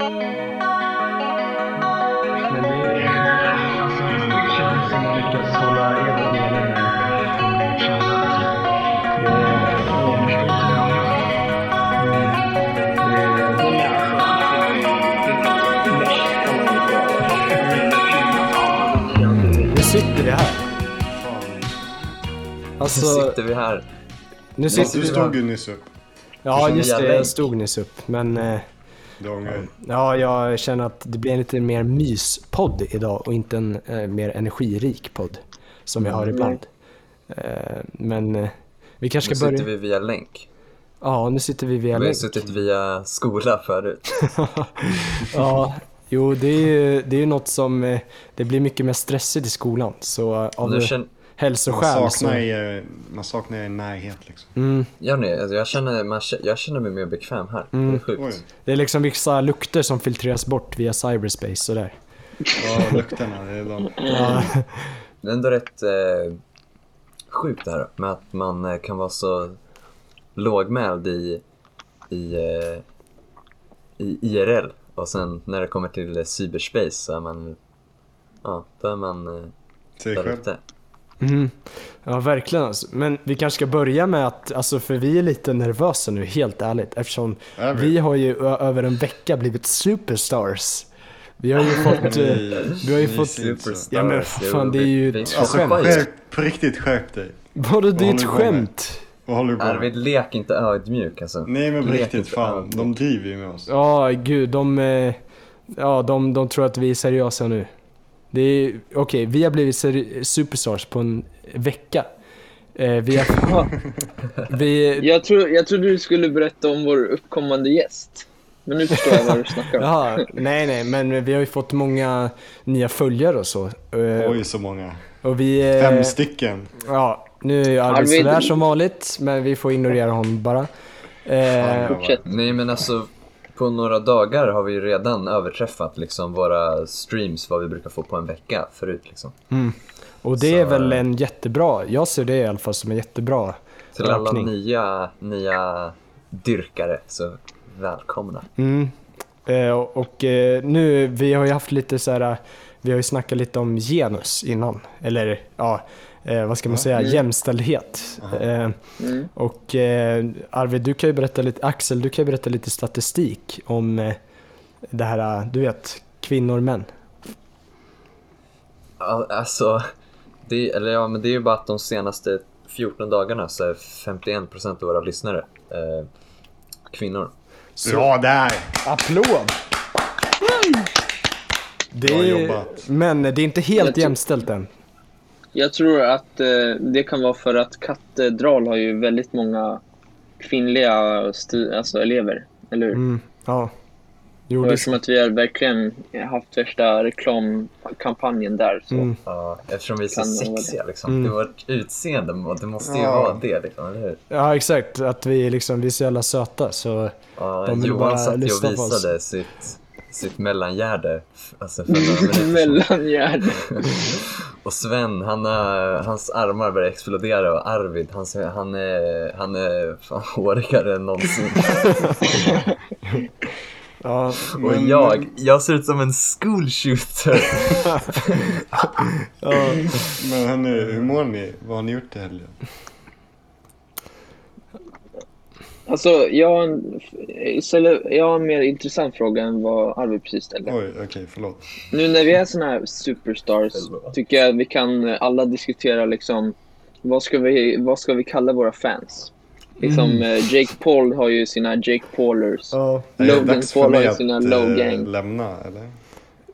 Men alltså, det som hålla. Det Nu sitter vi här. Alltså, Så sitter vi här. nu Ja, sitter du vi stod ju nyss upp. Ja, just det. Jag stod nyss upp. Men eh, ja, jag känner att det blir en lite mer myspodd idag och inte en eh, mer energirik podd som jag har ibland. Eh, men eh, vi kanske Nu ska börja. sitter vi via länk. Ja, nu sitter vi via Vi har länk. suttit via skola förut. Ja, jo, det är ju det är något som... eh, Det blir mycket mer stressigt i skolan. Så eh, av Nu känner, Man hälsoskäl så... saknar, er, man saknar er närhet liksom. Mm, gör ni? Alltså jag, känner, man, jag känner mig mer bekväm här. Mm. Det är sjukt. Oj. det är liksom vissa lukter som filtreras bort via cyberspace sådär. Ja, lukterna. Det är de. Ja, Det är ändå rätt eh, sjukt det här med att man eh, kan vara så lågmäld i, i, eh, i IRL och sen när det kommer till eh, cyberspace så är man, ja, då är man eh, Säg där själv. ute. Mm. ja verkligen alltså. Men vi kanske ska börja med att, alltså för vi är lite nervösa nu, helt ärligt. Eftersom Är vi? har ju över en vecka blivit superstars. Vi har ju fått... eh, Ni- vi har ju fått- så. Ja, men fan, det är ju ett Alltså skämt. skärp, på riktigt skärp dig. Vadå, det är ett skämt. Vad håller du på Arvid, lek inte ödmjuk alltså. Nej men på riktigt, fan. ödmjuk. De driver ju med oss. Ja, gud, de... eh, Ja, de, de tror att vi är seriösa nu. Det är... Okej, vi har blivit superstars på en vecka. Eh, vi har... vi... Jag, tror, jag trodde du skulle berätta om vår uppkommande gäst. Men nu förstår jag vad du snackar om. Jaha, nej, nej, men vi har ju fått många nya följare och så. Eh, Oj så många. och vi... eh, Fem stycken. Ja, nu är ju Arvid sådär som vanligt, men vi får ignorera honom bara. Eh, Fan, Fortsätt. Nej men alltså, på några dagar har vi ju redan överträffat liksom våra streams, vad vi brukar få på en vecka förut liksom. och det är Så- väl en jättebra, jag ser det i alla fall som en jättebra Till alla ökning. nya, nya dyrkare, så välkomna. Mm. Eh, och och eh, nu, vi har ju haft lite så här, vi har ju snackat lite om genus innan. Eller ja, eh, vad ska man säga, jämställdhet. Eh, Mm. och eh, Arvid, du kan ju berätta lite, Axel, du kan ju berätta lite statistik om eh, det här, du vet, kvinnor och män. Alltså, det, eller ja, men det är ju bara att de senaste 14 dagarna så är 51% av våra lyssnare eh, kvinnor. Så, Bra där! Applåd! Det är, jobbat. men det är inte helt jämställt än. Jag tror att eh, det kan vara för att Katedral har ju väldigt många kvinnliga alltså elever. Eller hur? Mm, ja. Jo, Och det, eftersom att vi har verkligen haft värsta reklamkampanjen där så. mm. Ja, eftersom vi är så sexiga liksom. Mm. Det är vårt utseende, och det måste ju Ja. vara det liksom, eller hur? Ja, exakt. Att vi, liksom, vi är så jävla söta. Så Ja, De vill bara Johan satt ju lyssna och på oss. visade sitt, sitt mellangärde alltså för några minuter sedan. Mellangärd. Och Sven, han, har- hans armar börjar explodera och Arvid, han, han är, han är fan hårigare än någonsin. ja, Och Men- jag, jag ser ut som en school shooter. ja. Men hörni, hur mår ni? Vad har ni gjort i helgen? Alltså, jag har, en, istället, jag har en mer intressant fråga än vad Arvid precis ställde. Oj, okej, förlåt. Nu när vi är såna här superstars tycker jag att vi kan eh, alla diskutera liksom vad ska vi, vad ska vi kalla våra fans? Liksom eh, Jake Paul har ju sina Jake Paulers. Är det Logan dags för Paul har mig ju att sina low eh, gang. lämna, eller?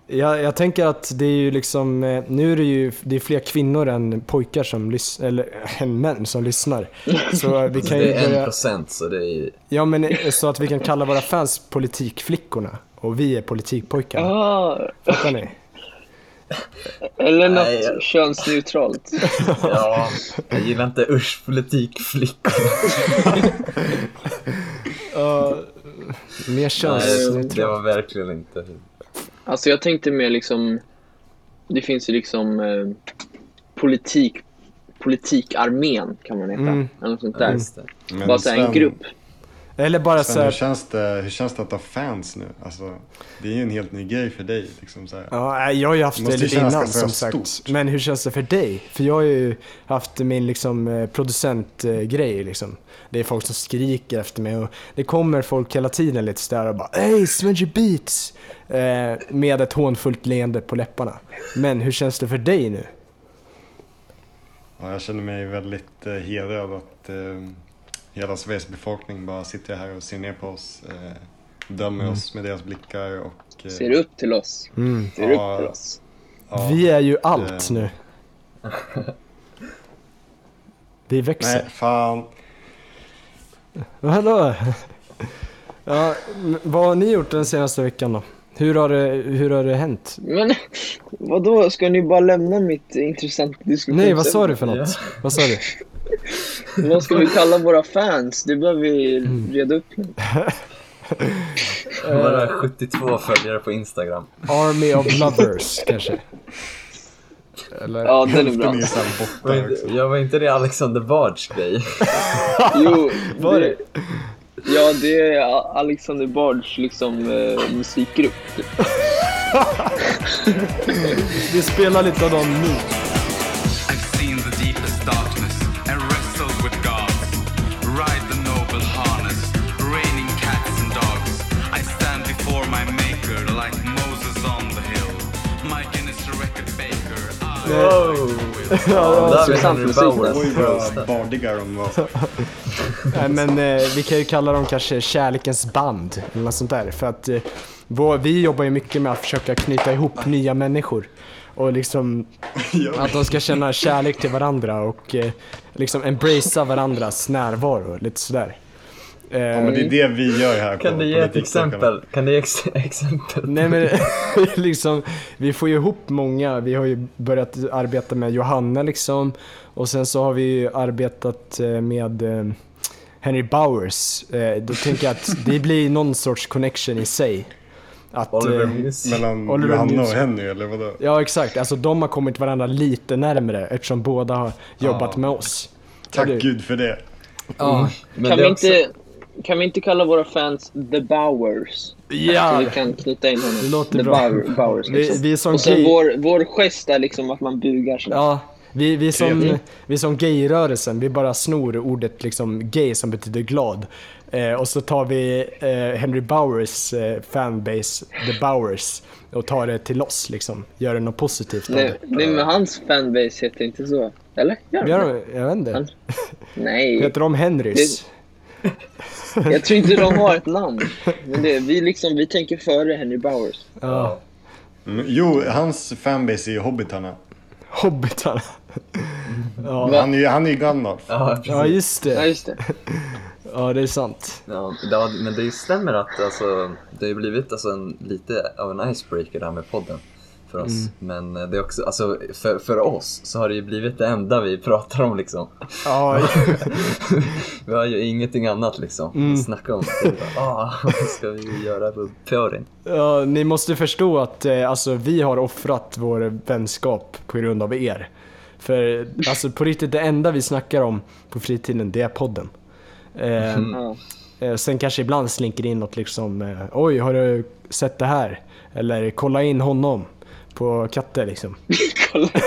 Jag, jag tänker att det är ju liksom, eh, nu är det ju det är fler kvinnor än pojkar som lyssnar, eller än män som lyssnar. Så vi kan ju Det är en procent så det är ja men eh, så att vi kan kalla våra fans politikflickorna. Och vi är politikpojkarna. Ah, Fattar ni? eller något Nej, jag- könsneutralt. Ja, jag gillar inte usch politikflickor. Ja, mer Nej, det könsneutralt. var verkligen inte. Alltså jag tänkte mer liksom, det finns ju liksom eh, politik, politikarmén kan man heta. Mm. Eller något sånt där. Men Bara så här, en grupp. Eller bara Sven, hur, så känns det, hur känns det att ha fans nu? Alltså, det är ju en helt ny grej för dig. Liksom, så här. Ja, jag har ju haft Det lite innan som sagt. stort. Men hur känns det för dig? För jag har ju haft min liksom eh, producentgrej liksom. Det är folk som skriker efter mig och det kommer folk hela tiden lite sådär och bara Hey Svenji Beats! Eh, med ett hånfullt leende på läpparna. Men hur känns det för dig nu? Ja, jag känner mig väldigt eh, hedrad att eh, hela Sveriges befolkning bara sitter här och ser ner på oss. Eh, dömer oss med deras blickar och... Eh, Ser upp till oss. Mm. Ser Ja. upp till oss. ja, Vi är ju allt det- nu. Vi växer. Nej, fan. Hallå! Ja, vad har ni gjort den senaste veckan då? Hur har det, hur har det hänt? Men vadå, ska ni bara lämna mitt intressanta diskussion? Nej, vad sa du för något? Vad sa du? Vad ska vi kalla våra fans? Det behöver vi Mm. reda upp nu. Bara 72 följare på Instagram. Army of Lovers kanske? Eller? Ja, den är bra. Är jag var inte det Alexander Bards grej? Jo, Var det? Ja, det är Alexander Bards liksom eh, musikgrupp. Vi spelar lite av dem nu. Där är intressant Henry musik Bowers. Oj vad bardiga de var. Nej, men eh, vi kan ju kalla dem kanske kärlekens band eller något sånt där. För att eh, vår, vi jobbar ju mycket med att försöka knyta ihop nya människor. Och liksom att de ska känna kärlek till varandra och eh, liksom embracea varandras närvaro. Lite sådär. Ja, men det är det vi gör här Kan på du ge ett exempel? Kan du ge ex exempel? Nej men liksom, vi får ju ihop många. Vi har ju börjat arbeta med Johanna liksom. Och sen så har vi ju arbetat eh, med eh, Henry Bowers. Eh, Då tänker jag att det blir någon sorts connection i sig. Att, Oliver eh. Mellan Oliver Johanna och. Henry eller vadå? Ja exakt, alltså de har kommit varandra lite närmare eftersom båda har jobbat Ja. med oss. Tack gud för det. Ja. Men Kan det vi, också- inte, kan vi inte kalla våra fans The Bowers? Så Ja, vi kan knyta in honom. Det låter The bra. Bow- Bowers. vi, Liksom. vi är som Och sen gay... vår, vår gest är liksom att man bugar sådär. Ja, vi, vi, som, vi som gayrörelsen, vi bara snor ordet liksom gay som betyder glad. Eh, och så tar vi eh, Henry Bowers eh, fanbase, The Bowers, och tar det till oss liksom. Gör det något positivt av Nej, det. nej, men hans fanbase heter inte så. Eller? Gör de? jag vet inte. Han- Nej, Heter de Henrys? jag tror inte de har ett namn. Men det, vi, liksom, vi tänker före Henry Bowers. Ja. Mm, Jo, hans fanbase är ju hobbitarna. Hobbitarna. ja. Va? Han är ju han är ju Gandalf. Ja, ja, just Ja, det. just det. Ja, det är sant. Ja, ja, men det stämmer att alltså, det har blivit alltså, en, lite av en icebreaker det här med podden för oss. Men eh, det är också, alltså, för, för oss så har det ju blivit det enda vi pratar om liksom. Ja, Vi har ju ingenting annat liksom Mm. att snacka om. Ah, vad ska vi göra på Pjörin? Ja, ni måste förstå att eh, alltså, vi har offrat vår vänskap på grund av er. För alltså, på riktigt, det enda vi snackar om på fritiden, det är podden. Eh, Ja. eh, sen kanske ibland slinker in något liksom, eh, oj, har du sett det här? Eller kolla in honom på katter liksom. Kolla.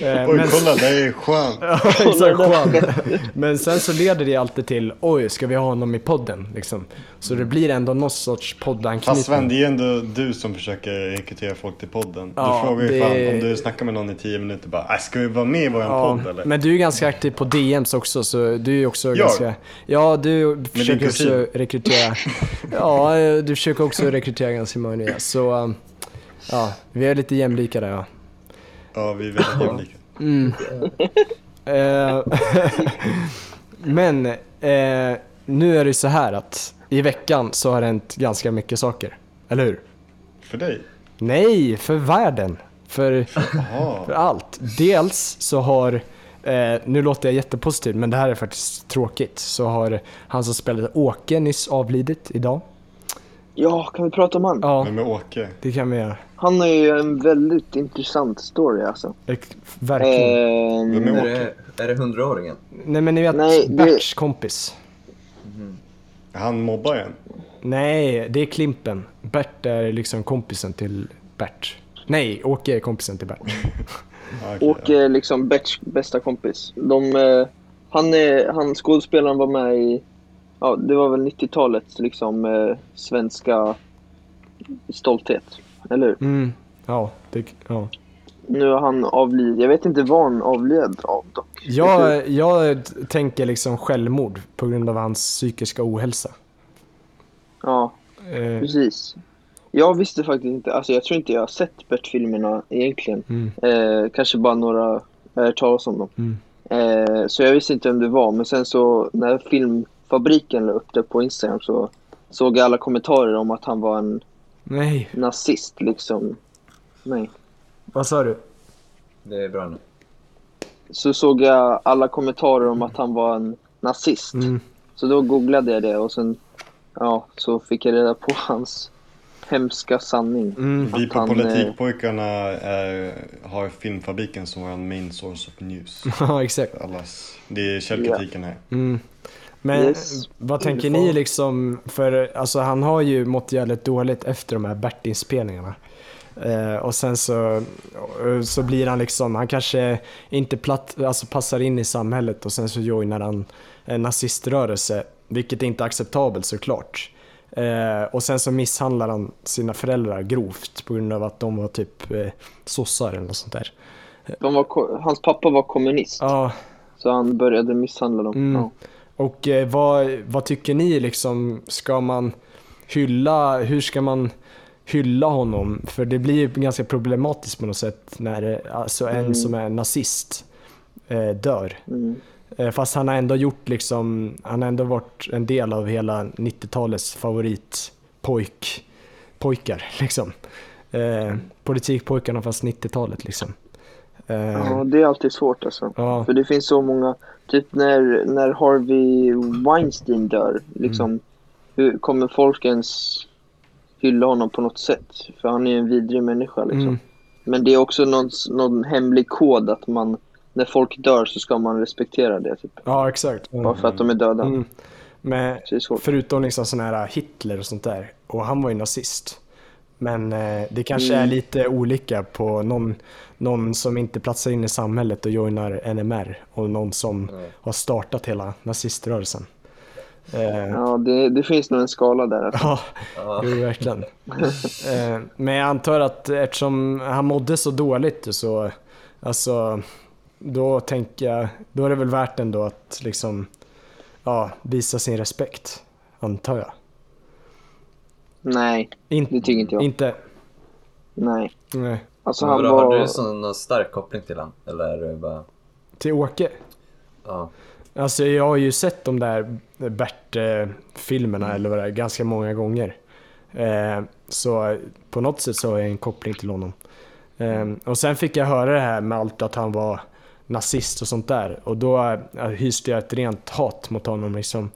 Eh, Oj, men- kolla, det är skönt. Ja, exakt, Juan. Men sen så leder det alltid till, oj, ska vi ha honom i podden? Liksom. Så det blir ändå någon sorts poddanknytning. Fast Sven, det är ju ändå du som försöker rekrytera folk till podden. Ja, du frågar ju det- fan om du snackar med någon i tio minuter bara, äh, ska vi vara med i våran Ja, podd eller? men du är ganska aktiv på DMs också så du är ju också Jag? ganska... Ja, du försöker också rekrytera... ja, du försöker också rekrytera ganska många nya. Så um, ja, vi är lite jämlika där ja. Ja, vi är väldigt jämlika. Mm. Eh, men eh, nu är det så här att i veckan så har det hänt ganska mycket saker. Eller hur? För dig? Nej, för världen. För, för allt. Dels så har, eh, nu låter jag jättepositiv men det här är faktiskt tråkigt, så har han som spelade Åke nyss avlidit idag. Ja, kan vi prata om han? Ja, Men med Åke? det kan vi göra. Han har ju en väldigt intressant story alltså. Ex- Verkligen. Ehm, Vem är det, är det hundraåringen? Nej men ni vet, nej, det- Berts kompis. Han mobbar en. Nej, det är Klimpen. Bert är liksom kompisen till Bert. Nej, Åke är kompisen till Bert. Ja, okej, Åke är liksom Berts bästa kompis. De, eh, han, är, han skådespelaren var med i, ja det var väl 90-talets liksom eh, svenska stolthet. Eller hur? Mm, ja, det, ja. Nu har han avlidit. Jag vet inte vad han avled av dock. Jag, jag tänker liksom självmord på grund av hans psykiska ohälsa. Ja, Eh, precis. Jag visste faktiskt inte, alltså jag tror inte jag har sett Bert-filmerna egentligen. mm, Eh, kanske bara några, jag har hört talas om dem. mm. Eh, så jag visste inte vem det var, men sen så när filmfabriken la upp det på Instagram så såg jag alla kommentarer om att han var en Nej, nazist liksom. Nej. vad sa du? Det är bra nu. Så såg jag alla kommentarer om att han var en nazist. Mm. Så då googlade jag det och sen ja, så fick jag reda på hans hemska sanning. Mm. Vi på han, eh, Politikpojkarna är, har filmfabriken som vår main source of news. Ja, exakt. Allas, det är källkritiken här. Mm. Men Yes. vad tänker ni liksom, för alltså han har ju mått jävligt dåligt efter de här Bert-inspelningarna. Eh, och sen så, så blir han liksom, han kanske inte platt, alltså passar in i samhället och sen så joinar han en naziströrelse, vilket är inte är acceptabelt såklart. Eh, och sen så misshandlar han sina föräldrar grovt på grund av att de var typ eh, sossar eller något sånt där. Var, hans pappa var kommunist, Ja, så han började misshandla dem. Mm. Ja. Och eh, vad, vad tycker ni liksom, ska man hylla, hur ska man hylla honom? För det blir ju ganska problematiskt på något sätt när eh, alltså en Mm. som är nazist eh, dör. Mm. Eh, fast han har ändå gjort liksom, han har ändå varit en del av hela 90-talets favoritpojk, pojkar liksom. Eh, politikpojkarna fast 90-talet liksom. Eh, Ja, det är alltid svårt alltså. ja. För det finns så många, typ när, när Harvey Weinstein dör, liksom, hur kommer folk ens hylla honom på något sätt? För han är ju en vidrig människa liksom. Mm. Men det är också någon, någon hemlig kod att man, när folk dör så ska man respektera det, typ. ja, exakt. Bara för att de är döda. Mm. Men Så det är. Förutom liksom sån här Hitler och sånt där. Och han var ju nazist. Men eh, det kanske är Mm. lite olika på någon, någon som inte platsar in i samhället och joinar NMR och någon som Mm. har startat hela naziströrelsen. Eh, Ja, det, det finns nog en skala där. Ja, Ja. jo verkligen. Eh, men jag antar att eftersom han mådde så dåligt så, alltså, då tänker jag, då är det väl värt ändå att liksom, ja, visa sin respekt, antar jag. Nej, In, det tycker inte jag. Inte, Nej. nej. Alltså Men han var... Har du sån någon stark koppling till han? Eller är det bara... Till Åke. Ja. Alltså jag har ju sett de där Bert-filmerna eller vad det är, ganska många gånger. Eh, så på något sätt så har jag en koppling till honom. Eh, och sen fick jag höra det här med allt att han var nazist och sånt där. Och då eh, hyste jag ett rent hat mot honom liksom.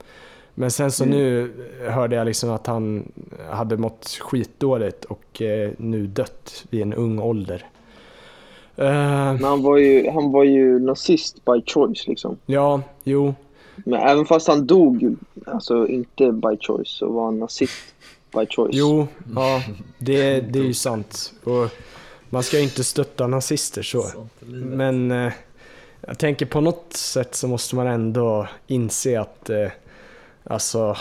Men sen så nu hörde jag liksom att han hade mått skitdåligt och eh, nu dött vid en ung ålder. Eh, Men han var ju, han var ju nazist by choice liksom. ja, jo. Men även fast han dog, alltså inte by choice, så var han nazist by choice. Jo, ja, det, det är ju sant. Och man ska ju inte stötta nazister så. Men eh, jag tänker på något sätt så måste man ändå inse att, eh, alltså,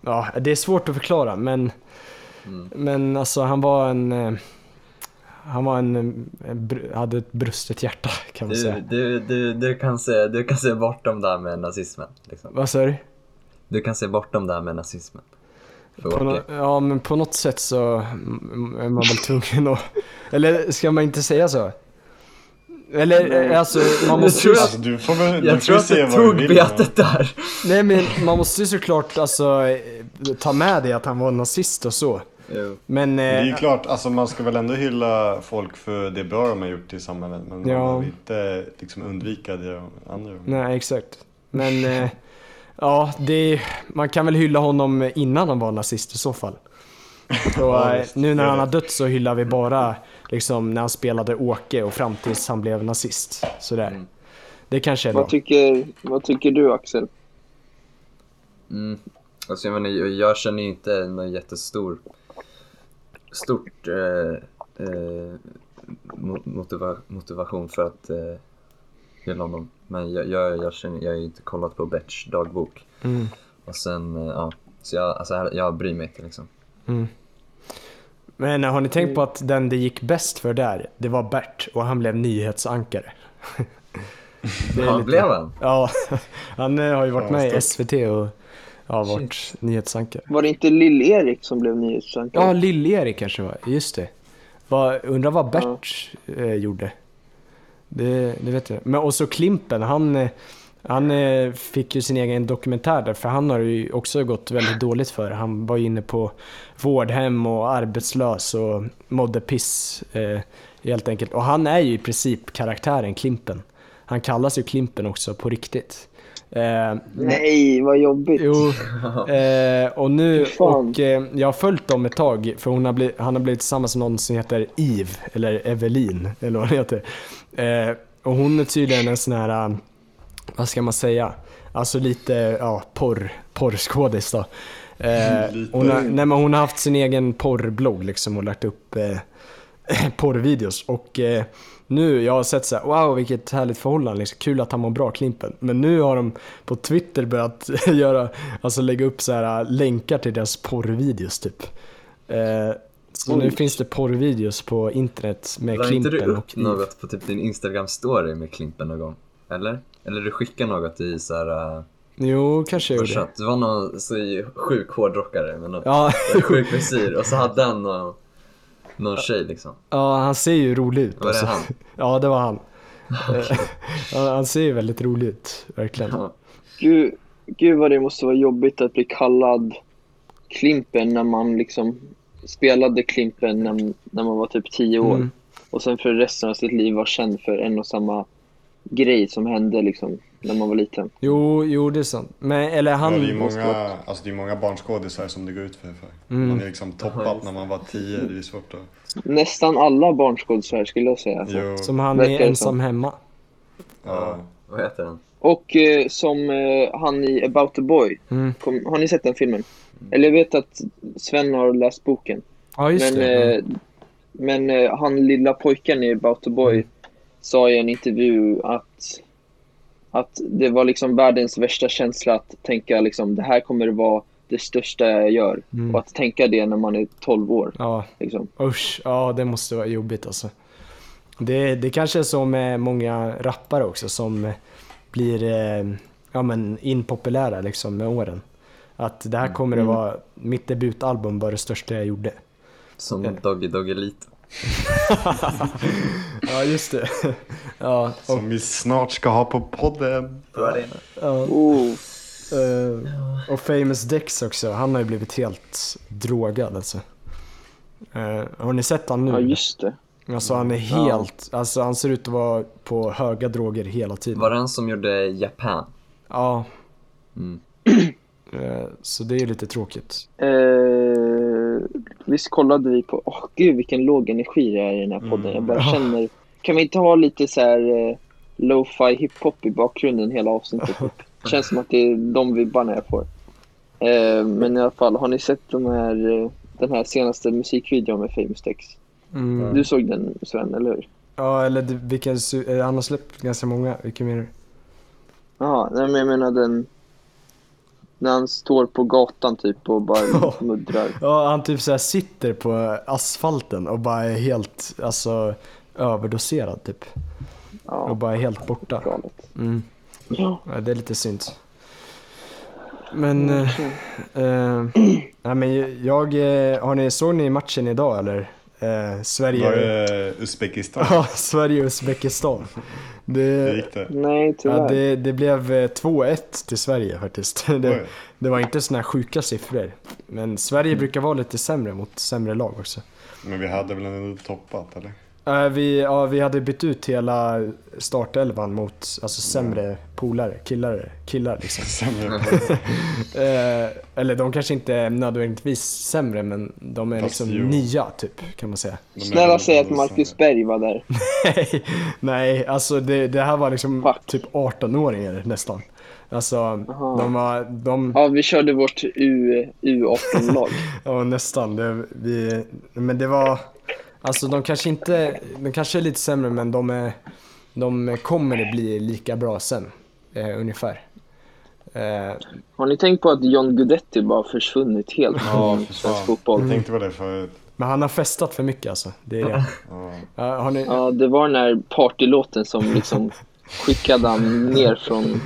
ja, det är svårt att förklara men, Mm. men alltså han var en, eh, han var en, en, br- hade ett brustet hjärta kan man Du, säga. du, du, du, kan se, du kan se bortom det här med nazismen. Liksom. Vad sa du? Du kan se bortom det här med nazismen. Åke. ja men på något sätt så mm, är man väl tvungen att, eller ska man inte säga så? Eller eh, alltså man måste ju, Alltså, du får väl du Jag får tror att se du vad tog vill, betet där. nej men man måste ju såklart alltså ta med det att han var nazist och så. Jo. Men, Det är ju eh, klart, alltså man ska väl ändå hylla folk för det bra de har gjort i samhället. Men man Ja. behöver inte liksom undvika det andra. nej exakt. Men eh, ja, det, man kan väl hylla honom innan han var nazist i så fall. Så, Ja, eh, nu när han har dött så hyllar vi bara liksom när han spelade Åke och fram tills han blev nazist. Sådär. Mm. Det kanske är bra. Vad tycker, vad tycker du Axel? Mm. Alltså jag menar, jag- känner ju inte någon jättestor stort eh, eh, mo- motiva, motivation för att eh, hylla honom. Men jag, jag, jag känner, jag har ju inte kollat på Berts dagbok. Mm. Och sen, eh, ja. Så jag, alltså, jag- jag bryr mig inte liksom. Men har ni tänkt på att den det gick bäst för där, det var Bert och han blev nyhetsankare. Det är Ja, lite- blev han? Ja, han eh, har ju varit Ja, med i. SVT och ja, varit nyhetsankare. Var det inte Lill-Erik som blev nyhetsankare? Ja, Lill-Erik kanske var, just det. Vad, undrar vad Bert eh, gjorde? Det, det vet jag Men och så Klimpen, han, eh, han eh, fick ju sin egen dokumentär där, för han har ju också gått väldigt dåligt för. Han var inne på vårdhem och arbetslös och mådde piss eh, helt enkelt. Och han är ju i princip karaktären Klimpen. Han kallas ju Klimpen också på riktigt. Eh, Nej, vad jobbigt. Jo, eh, och nu, och eh, jag har följt dem ett tag för hon har blivit, han har blivit tillsammans med någon som heter Eve, eller Evelin, eller vad hon heter. Eh, och hon är tydligen en sån här, vad ska man säga, alltså lite, ja, porr, porrskådis då. Eh, Lite. hon, har, nej, hon har haft sin egen porrblogg liksom och lagt upp eh, porrvideos. Och eh, nu, jag har sett så här, wow vilket härligt förhållande, liksom, kul att han mår bra, Klimpen. Men nu har de på Twitter börjat göra, alltså lägga upp så här länkar till deras porrvideos typ. Eh, så nu finns det porrvideos på internet med La inte du Klimpen upp och något på typ din Instagram-story med Klimpen någon gång? Eller? Eller du skickade något i såhär... Uh, Jo, kanske jag gjorde. det var någon så sjuk hårdrockare med någon Ja, sjuk frisyr och så hade han någon, någon tjej liksom. ja, han ser ju rolig ut. Var det alltså. han? Ja, det var han. Eh, ja, han ser ju väldigt rolig ut, verkligen. Ja. Gud, gud vad det måste vara jobbigt att bli kallad Klimpen när man liksom spelade Klimpen när, när man var typ 10 år. Mm. Och sen för resten av sitt liv var känd för en och samma grej som hände liksom när man var liten. Jo, jo, det är sant. Men, eller han... ja, det är många, alltså det är många barnskådisar som det går ut för. för. Mm. Man är liksom toppat när man var 10, det är svårt att... Nästan alla barnskådisar skulle jag säga. Jo, Som han är ensam hemma. ja. Vad heter den? Och eh, som eh, han i About the Boy. Mm. Kom, har ni sett den filmen? Eller jag vet att Sven har läst boken. Ja, just Men, det. eh, men eh, han lilla pojken i About the Boy Mm. Sa i en intervju att, att det var liksom världens värsta känsla att tänka liksom det här kommer vara det största jag gör. Mm. Och att tänka det när man är 12 år. Ja, Liksom. usch. Ja, det måste vara jobbigt alltså. Det, det kanske är så med många rappare också som blir eh, ja, men impopulära liksom med åren. Att det här kommer Mm. att vara, mitt debutalbum var det största jag gjorde. Som Ja. Doggy Doggelito. Ja, just det. Ja, och, Som vi snart ska ha på podden. ja, Oh, eh, och Famous Dex också, han har ju blivit helt drogad alltså. Eh, har ni sett han nu? ja, just det. Alltså han är helt, alltså han ser ut att vara på höga droger hela tiden. Var det han som gjorde Japan? Ja. Mm. Eh, Så det är lite tråkigt. Visst kollade vi på... Åh gud vilken låg energi det är i den här podden. Mm. Jag bara känner... Kan vi inte ha lite så här eh, lo-fi hiphop i bakgrunden hela avsnittet? Typ? Känns som att det är de vibbarna jag får. Eh, men i alla fall, har ni sett de här, eh, den här senaste musikvideon med Famous Dex? Mm. Du såg den Sven, eller hur? Ja, eller vilken, su- eh, han har släppt ganska många. Vilken menar du? Jaha, nej men jag menar den... När han står på gatan typ och bara muddrar. Ja, han typ så här sitter på asfalten och bara är helt, alltså överdoserad typ. Och Ja, bara är helt borta. Mm. Ja, Ja, det är lite synd. Men, eh, eh, nej men jag, eh, har ni, såg ni matchen idag eller? Eh, Sverige, Var det Uzbekistan? ja, Sverige och Uzbekistan. Det, gick det? nej tyvärr. ja, det, det blev eh, 2-1 till Sverige faktiskt. Det, det var inte såna här sjuka siffror. Men Sverige brukar vara lite sämre mot sämre lag också. Men vi hade väl ändå toppat eller? Eh, vi, ja, vi hade bytt ut hela startelvan mot alltså, sämre polare, killar, killar liksom. Sämre Eh, eller de kanske inte är nödvändigtvis sämre men de är Fast liksom jo. nya typ kan man säga. Snälla säg att Marcus sämre. Berg var där. Nej, nej alltså det, det här var liksom Fuck. typ 18-åringar nästan. Alltså, Aha. de var, de, Ja, vi körde vårt U, U18-lag. ja nästan. Det, vi, men det var, alltså de kanske inte, de kanske är lite sämre men de, är, de kommer att bli lika bra sen. Eh, ungefär. Eh, Har ni tänkt på att John Guidetti bara försvunnit helt från svensk fotboll? Jag tänkte på det förut. men han har festat för mycket alltså. Det är det. Ja. Ja, har ni, Ja, det var den här partylåten som liksom skickade han ner från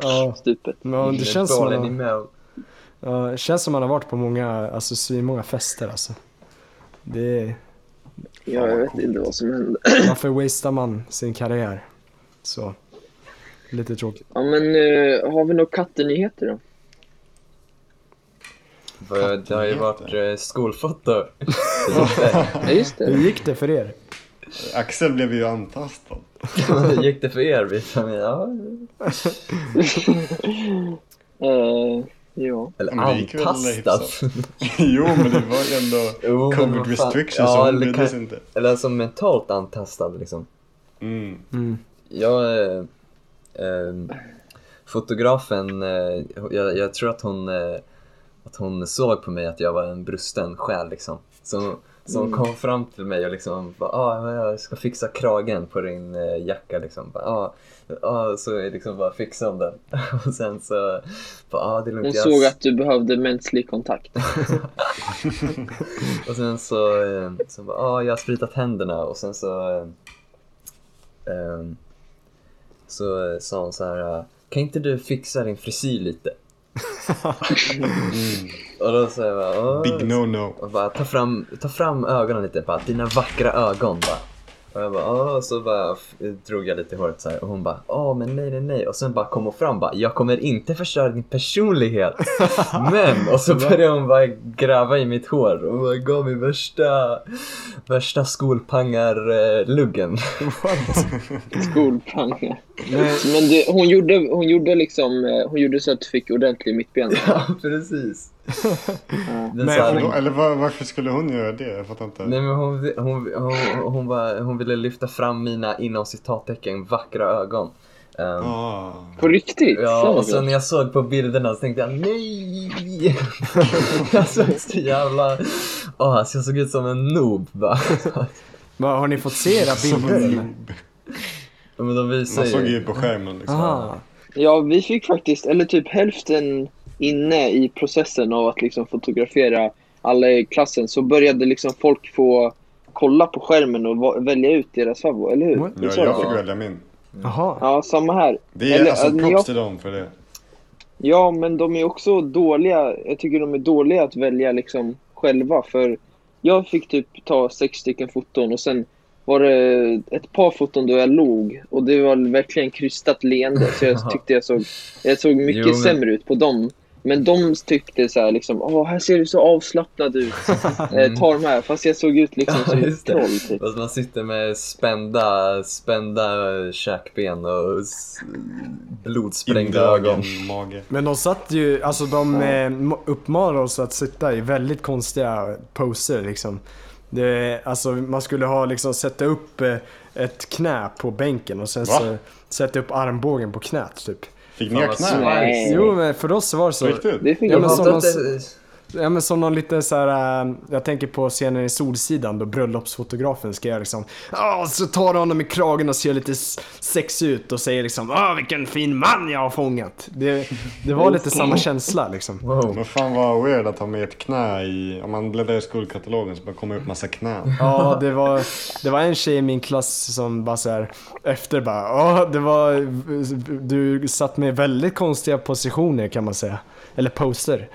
ja, stupet. men det känns som han, ja, det känns som han har varit på många, alltså svinmånga fester alltså. Det är, Ja, jag vet inte vad som hände. varför wastear man sin karriär? Så, lite tråkigt. Ja, men eh, har vi några kattenyheter då? För Det har ju varit eh, skolfoto. Ja, just Hur det. gick det för er? Axel blev ju antastad. Hur gick det för er? Vitamin? Ja. Eh, ja. Eller hyfsat. jo, men det var ju ändå Jo, covid restrictions Ja, så hon eller kan- inte. Eller alltså mentalt antastad liksom. Mm. Mm. Jag, eh, eh, fotografen, eh, jag, jag tror att hon, eh, att hon såg på mig att jag var en brusten själ liksom. Så, så hon kom fram till mig och liksom bara, ah, jag ska fixa kragen på din eh, jacka liksom. Bara, ah, ah, så är liksom bara fixa om den. och sen så, bara, ah, det är lugnt. Hon jag såg att du behövde mänsklig kontakt. Och sen så, eh, så bara, ah, jag har spritat händerna och sen så eh, så sa hon så här, eh, kan inte du fixa din frisyr lite? Och då sa jag bara. Big no-no. och bara, ta fram, ta fram ögonen lite, bara, dina vackra ögon bara. Och jag bara, Åh, och så bara drog jag lite i håret så här och hon bara, åh men nej nej nej. Och sen bara kom hon fram bara, jag kommer inte förstöra din personlighet. men, och så började hon bara gräva i mitt hår och bara gav mig värsta, värsta skolpangar-luggen. Skolpangar. Men det, hon, gjorde, hon gjorde liksom, eh, hon gjorde så att du fick ordentlig mittben. ja, precis. Men här-? Eller var, varför skulle hon göra det? Jag fattar inte. Nej men hon, hon, hon, hon, bara, hon ville lyfta fram mina inom citattecken vackra ögon. Um, Ah. På riktigt? Ja, och sen när jag såg på bilderna så tänkte jag nej! jag såg så jävla... Åh, alltså jag såg ut som en noob bara. Har ni fått se era bilder? Ja, Men de visar Man såg ju... ju på skärmen liksom. Aha. Ja, vi fick faktiskt, eller typ hälften inne i processen av att liksom fotografera alla i klassen så började liksom folk få kolla på skärmen och välja ut deras favorit, eller hur? Ja, jag fick välja min. Jaha. Ja, samma här. Det är Eller, alltså props jag- till dem för det. Ja, men de är också dåliga. Jag tycker de är dåliga att välja liksom själva. För jag fick typ ta sex stycken foton och sen var det ett par foton då jag log. Och det var verkligen krystat leende. Så jag tyckte jag såg, jag såg mycket Jo, men- sämre ut på dem. Men de tyckte så här liksom, åh här ser du så avslappnad ut. Eh, ta de här. Fast jag såg ut liksom Ja, som ett troll typ. Fast man sitter med spända, spända käkben och s- blodsprängda ögon. Mage. Men de satt ju, alltså de eh, mo- uppmanade oss att sitta i väldigt konstiga poser liksom. Det, alltså man skulle ha liksom sätta upp eh, ett knä på bänken och sen Va? så sätta upp armbågen på knät typ. Fick ni knä? Jo men för oss var det så. Riktigt? Det fick Ja, jag men som Ja men som någon liten så här. äh, jag tänker på scenen i Solsidan då bröllopsfotografen ska göra liksom, så tar honom i kragen och ser lite s- sexig ut och säger liksom, ah vilken fin man jag har fångat. Det, det var lite samma känsla liksom. Wow. Men fan vad weird att ha med ett knä i... Om man bläddrar i skolkatalogen så bara kommer upp massa knän. Ja, det var, det var en tjej i min klass som bara så här efter bara, ja det var, du satt med väldigt konstiga positioner kan man säga. Eller poster.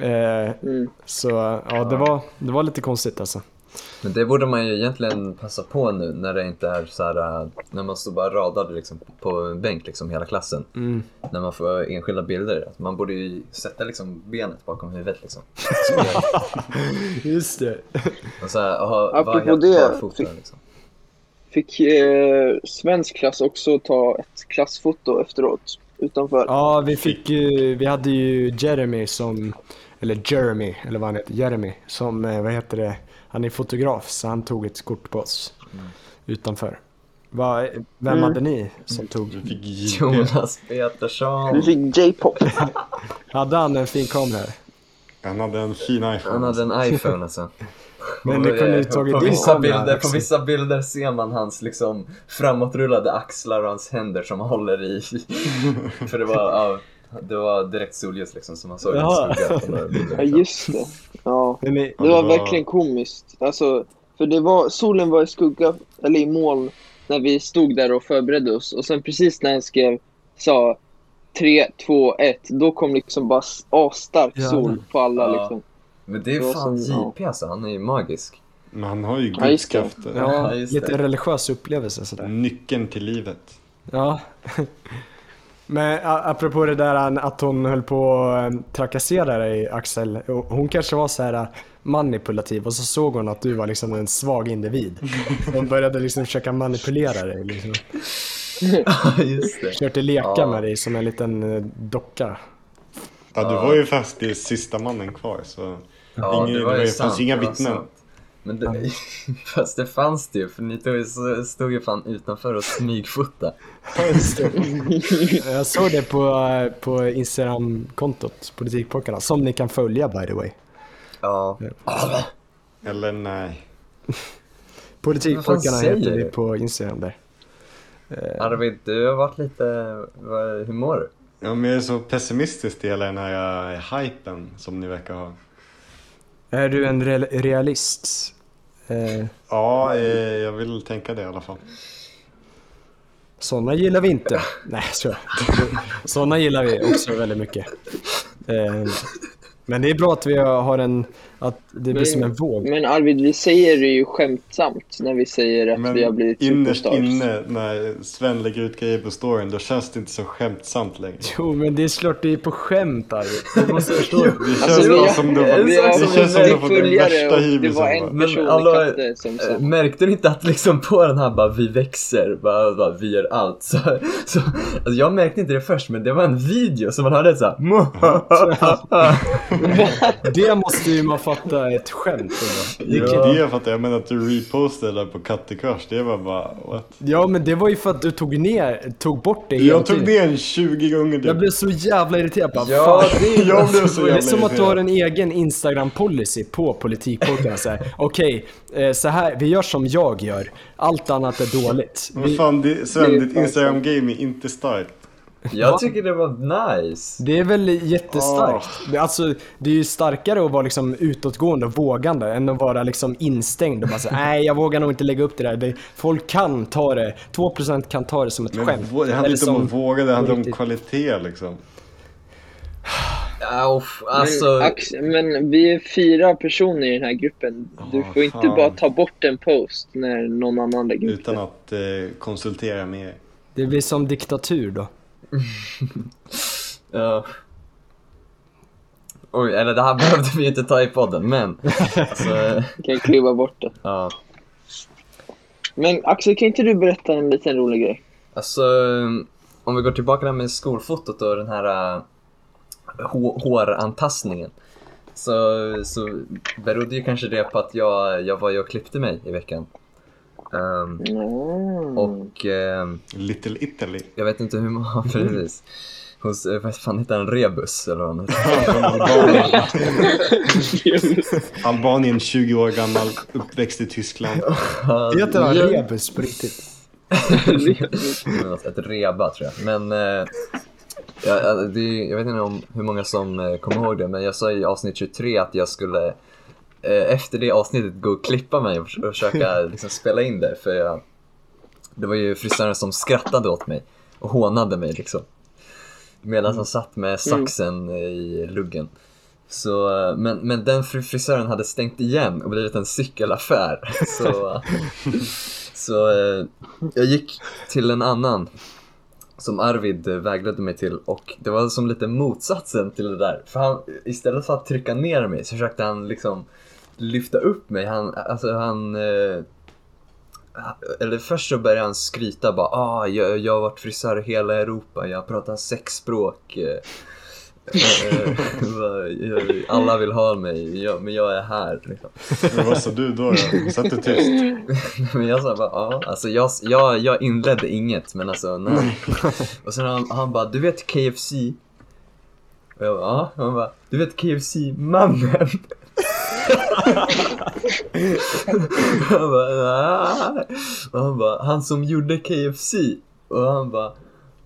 Eh, Mm. så ja, det var, det var lite konstigt alltså. Men det borde man ju egentligen passa på nu när det inte är så här, äh, när man står bara radade liksom på en bänk liksom hela klassen. Mm. När man får enskilda bilder. Att Man borde ju sätta liksom benet bakom huvudet liksom. Just det. Och så här, ha, vara Apropå det, fick- liksom. Fick eh, svensk klass också ta ett klassfoto efteråt. Utanför. Ja, vi fick ju, vi hade ju Jeremy som, eller Jeremy, eller vad han heter, Jeremy, som, eh, vad heter det, han är fotograf så han tog ett kort på oss utanför. Va, vem Mm. hade ni som tog? Du fick JP. Jonas Petersson. Du fick J-pop. Hade han en fin kamera? Han hade en fin iPhone. Han hade en iPhone alltså. Men det kunde ju tagit på vissa, bilder, på vissa bilder ser man hans liksom framåtrullade axlar och hans händer som han håller i. För det var, ja, det var direkt solljus liksom så man såg några bilder. Ja, just det. Ja. Men Ja, Det det var var- verkligen komiskt. Alltså, för det var, solen var i skugga, eller i moln, när vi stod där och förberedde oss. Och sen precis när han skrev, sa 3, 2, 1, då kom liksom bara asstark Ja. sol på alla Ja. liksom. Men det är Det fan som- ja. JP alltså, han är ju magisk. Men han har ju Ja, gudskrafter. ja, Ja, lite det. religiös upplevelse sådär. Nyckeln till livet. Ja. Men apropå det där att hon höll på att eh, trakassera dig Axel. Hon kanske var så här eh, manipulativ och så såg hon att du var liksom en svag individ. Hon började liksom försöka manipulera dig. Liksom. Ja, just det. Försökte leka Ja. med dig som en liten eh, docka. Ja, du var ju fast i sista mannen kvar så... Ja, Ingen- det var det ju fanns sant. inga var vittnen. sant. Men det, fast det fanns det ju, för ni tog, så- stod ju fan utanför och smygfota. Jag såg det på, eh, på Instagram-kontot, Politikpojkarna, som ni kan följa by the way. Ja. Eller nej. Politikpojkarna heter vi på Instagram där. Arvid, du har varit lite, hur mår du? Ja, men jag är så pessimistisk till hela den här uh, hypen som ni verkar ha. Är du en real- realist? Eh, Ja, eh, jag vill tänka det i alla fall. sådana gillar vi inte. Nej, så Sådana gillar vi också väldigt mycket. Eh, men det är bra att vi har en, att det blir som en våg. Men Arvid, vi säger det ju skämtsamt när vi säger att Men vi har blivit innerst superstars. inne när Sven lägger ut grejer på storyn, då känns det inte så skämtsamt längre. Jo, men det är klart det är på skämt Arvid. Du måste förstå. Det känns Alltså, vi som du vi har, har det känns som du har fått den värsta det hybrisen. var en bara. Men person alla- i som sa Eh, Märkte du inte att liksom på den här bara vi växer, bara, bara vi gör allt så, så alltså jag märkte inte det först men det var en video som man hörde såhär Det måste ju man fatta är ett skämt. Det kan- Det jag fattar, jag menar att du repostade där på Kattekurs, det var bara what? Ja, men det var ju för att du tog ner, tog bort det Jag tog ner en 20 gånger Jag typ. blev så jävla irriterad. Bara, Ja, fan. det är Jag blev så Det jävla är som att du har en egen Instagram-policy på här, Okej, eh, så här, vi gör som jag gör. Allt annat är dåligt. Men fan, det, Sven, det är ditt Instagram-game är inte starkt. Jag tycker det var nice. det är väl jättestarkt. Det- Alltså, det är ju starkare att vara liksom utåtgående och vågande än att vara liksom instängd och bara säga nej jag vågar nog inte lägga upp det där. Det, folk kan ta det, 2% kan ta det som ett Men skämt. det handlar inte om som- att våga, det handlar om kvalitet liksom. Uff, alltså, men, Ax, men vi är fyra personer i den här gruppen. Du får inte fan. bara ta bort en post när någon annan lägger ut Utan att eh, konsultera med er. Det blir som diktatur då. ja. Oj, eller det här behövde vi inte ta i podden men, alltså, Kan kliva bort det. ja. Men Axel, kan inte du berätta en liten rolig grej? Alltså, om vi går tillbaka där med skolfotot och den här uh, hå- håranpassningen. Så, så berodde ju kanske det på att jag, jag var ju och klippte mig i veckan. Ehm, Mm. och ehm, Little Italy. jag vet inte hur man, precis. Hos, eh, vad fan heter han, Rebus eller vad Albanien. Albanien, 20 år gammal, uppväxt i Tyskland. Heter han rebus på riktigt? Ett reba tror jag. Men eh, ja, ja, det, jag vet inte om hur många som eh, kommer ihåg det, men jag sa i avsnitt 23 att jag skulle efter det avsnittet gå och klippa mig och, förs- och försöka liksom, spela in det. För jag, det var ju frisören som skrattade åt mig och hånade mig liksom. Medan han satt med saxen i luggen. Så, eh, men, men den fri- frisören hade stängt igen och blivit en cykelaffär. Så, så eh, jag gick till en annan som Arvid eh, vägledde mig till och det var som lite motsatsen till det där. För han, istället för att trycka ner mig så försökte han liksom lyfta upp mig. Han, alltså han... Eh, eller först så började han skryta bara ah, jag, jag har varit frisör i hela Europa, jag pratar sex språk. eh, Eh, jag- Alla vill ha mig, jag, men jag är här. Liksom. Men vad sa du då? då? Satt du tyst? Men jag sa bara, ja, alltså jag, jag, jag inledde inget, men alltså nej. Och sen han, han bara, du vet KFC? Och jag bara, ja. Han bara, du vet KFC-mannen? Han bara. Ah. Och han bara, han som gjorde KFC? Och han bara,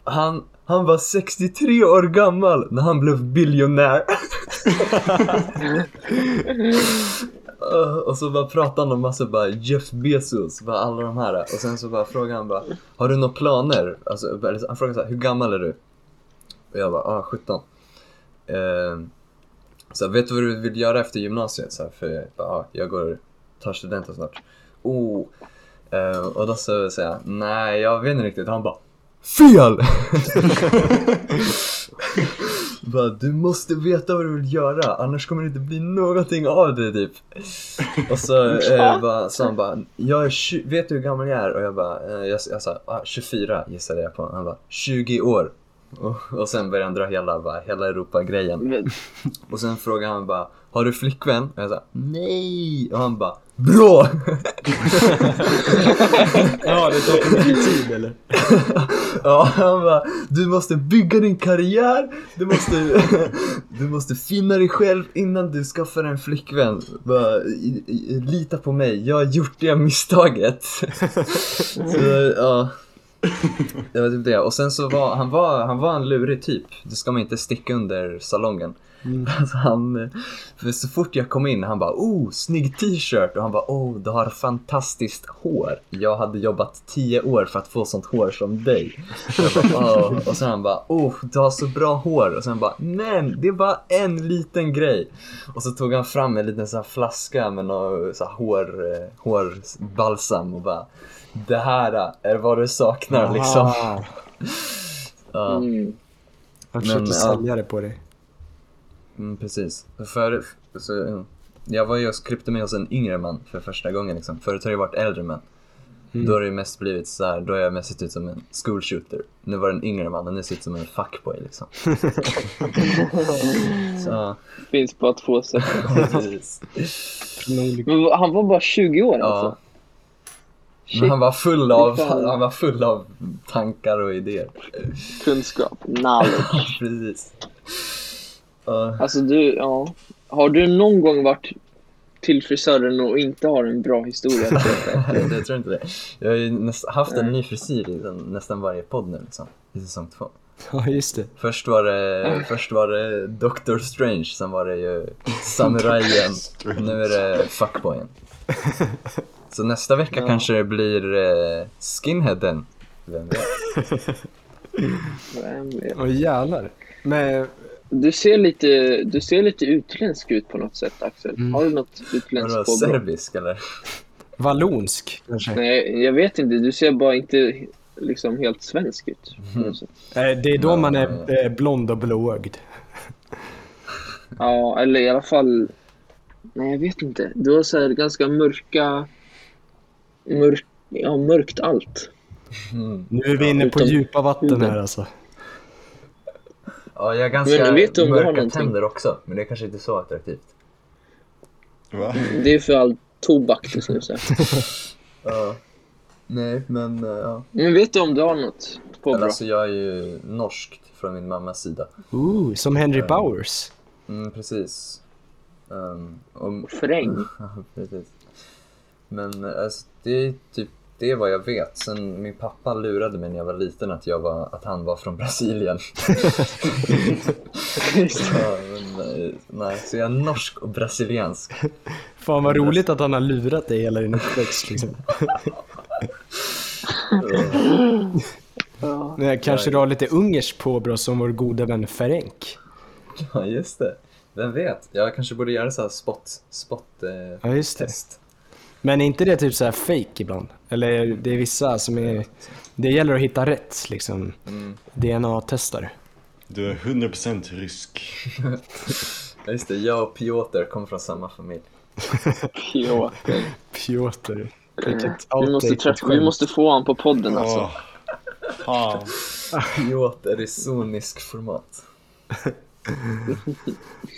han, han var 63 år gammal när han blev biljonär. Och så bara pratade han om massa bara Jeff Bezos, bara alla de här. Och sen så bara frågade han bara, har du några planer? Alltså, han frågade så här, hur gammal är du? Och jag bara, ah 17. Eh, så här, vet du vad du vill göra efter gymnasiet? Så här, för ah, jag går, tar studenten snart. Oh. Eh, och då så säger jag, nej jag vet inte riktigt. Han bara, FEL! bara, du måste veta vad du vill göra, annars kommer det inte bli någonting av det typ. Och så eh, bara, sa han bara, jag är vet du hur gammal jag är? Och jag bara, eh, jag, jag sa, ah, 24 gissade jag på. Han bara, 20 år. Och, och sen började han dra hela, bara, hela Europa-grejen. Och sen frågade han bara, har du flickvän? Och jag sa, nej! Och han bara, bra! Ja, det tar för mycket tid eller? Ja, han bara, du måste bygga din karriär, du måste, du måste finna dig själv innan du skaffar en flickvän. Bara, i, i, lita på mig, jag har gjort det misstaget. Så, ja. Det var typ det. Och sen så var han var, han var en lurig typ. Det ska man inte sticka under salongen. Alltså han, så fort jag kom in, han bara oh, snygg t-shirt och han bara oh, du har fantastiskt hår. Jag hade jobbat tio år för att få sånt hår som dig. Bara, oh. Och sen han bara oh, du har så bra hår. Och sen bara men det är bara en liten grej. Och så tog han fram en liten sån här flaska med någon så hår, eh, hårbalsam och bara det här är vad du saknar liksom. Ah, Ja. Mm. han försökte Men, ja. sälja det på dig. Mm, precis. För, så, mm, jag var ju och klippte med hos en yngre man för första gången. Liksom. Förut har det varit äldre män. Då har det mest blivit så här, då har jag mest sett ut som en school shooter. Nu var det en yngre man och nu ser jag ut som en fuckboy liksom. så, ja, Finns på två sätt. han var bara 20 år Ja. alltså? Men han var full av, han var full av tankar och idéer. Kunskap, knowledge. precis. Ja, Alltså du, ja. Har du någon gång varit till frisören och inte har en bra historia? jag tror inte det. Jag har ju näst, haft en ny frisyr i den, nästan varje podd nu liksom. I säsong två. Ja, just det. Först var det, först var det Doctor Strange, sen var det ju samurajen, nu är det fuckboyen. Så nästa vecka Ja. kanske det blir eh, skinheaden. Vem vet? Vem vet? Åh jävlar. Men Du ser lite, du ser lite utländsk ut på något sätt Axel. Mm. Har du något utländskt påbrå? serbisk eller? vallonsk kanske? Nej, jag vet inte. Du ser bara inte liksom helt svensk ut. Mm. Eh, Det är då Ja, man ja, är eh, blond och blåögd. Ja, eller i alla fall... Nej, jag vet inte. Du har så här ganska mörka... Mörk, ja, mörkt allt. Mm. Nu är vi inne på Utom djupa vatten huden. här alltså. Ja, jag har ganska Men vet du om du har mörka någonting? tänder också, men det är kanske inte så attraktivt. Va? Det är för all tobak du snusar. Ja. Nej, men eh, ja. Men vet du om du har något Men påbrå? alltså jag är ju norsk från min mammas sida. Ooh, som Henry Bowers. Mm, precis. Um, och, Fräng? Precis. Men alltså, det är typ det är vad jag vet. Sen min pappa lurade mig när jag var liten att, jag var, att han var från Brasilien. ja, men, eh, nej, så jag är norsk och brasiliansk. Fan vad roligt att han har lurat dig hela din uppväxt liksom. Ja. Men jag kanske du har lite ungersk påbrå som vår goda vän Ferenc. Ja, just det. Vem vet? Jag kanske borde göra så här spot, spot eh, Ja, just det. test. Men är inte det typ så här fake ibland? Eller det är vissa som är... Det gäller att hitta rätt liksom. Mm. DNA-testar. Du är 100% rysk. Ja, just det. Jag och Piotr kommer från samma familj. Piotr. Piotr. Vilket Vi måste, träffa, vi måste få honom på podden alltså. Åh, fan. Piotr i sonisk format.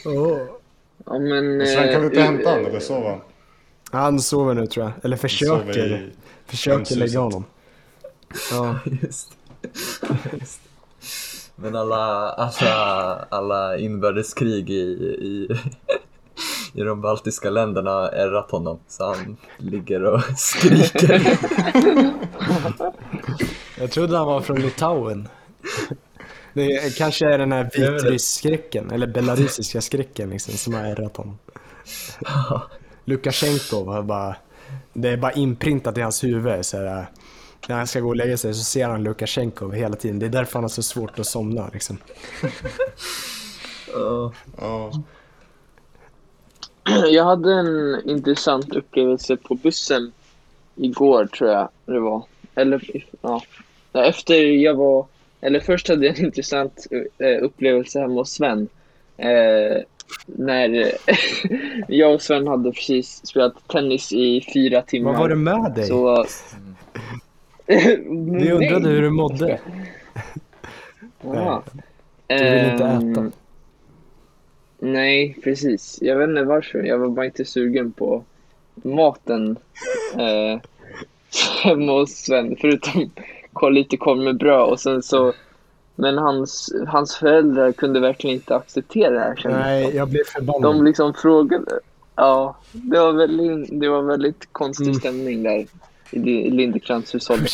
Ja, men... Sven, kan vi inte eh, hämta honom eller sover han? Sover nu tror jag. Eller försöker. i Försöker lägga honom. Ja. Just. Just. Men alla, alla, alla inbördeskrig i, i, i de baltiska länderna har ärrat honom. Så han ligger och skriker. Jag trodde han var från Litauen. Det kanske är den här vitrysk-skräcken, eller belarusiska skräcken liksom, som har ärrat honom. Lukasjenko var bara, det är bara inprintat i hans huvud. Så här, när han ska gå och lägga sig så ser han Lukasjenko hela tiden. Det är därför han har så svårt att somna. Liksom. Ja. Ja. Jag hade en intressant upplevelse på bussen igår tror jag det var. Eller ja, Ja, efter jag var, eller först hade jag en intressant eh, upplevelse hemma hos Sven. Eh, när jag och Sven hade precis spelat tennis i fyra timmar. Vad var det med dig? Så... Vi undrade hur du mådde. Ja. Du vill inte Ehm, äta. Nej, precis. Jag vet inte varför. Jag var bara inte sugen på maten eh, hemma hos Sven. Förutom kolla lite korv med bröd och sen så men hans, hans föräldrar kunde verkligen inte acceptera det här Nej, jag blev De förbannad. liksom frågade. Ja, det var väldigt, det var väldigt konstig Mm. stämning där i Li- Lindekrantz-hushållet.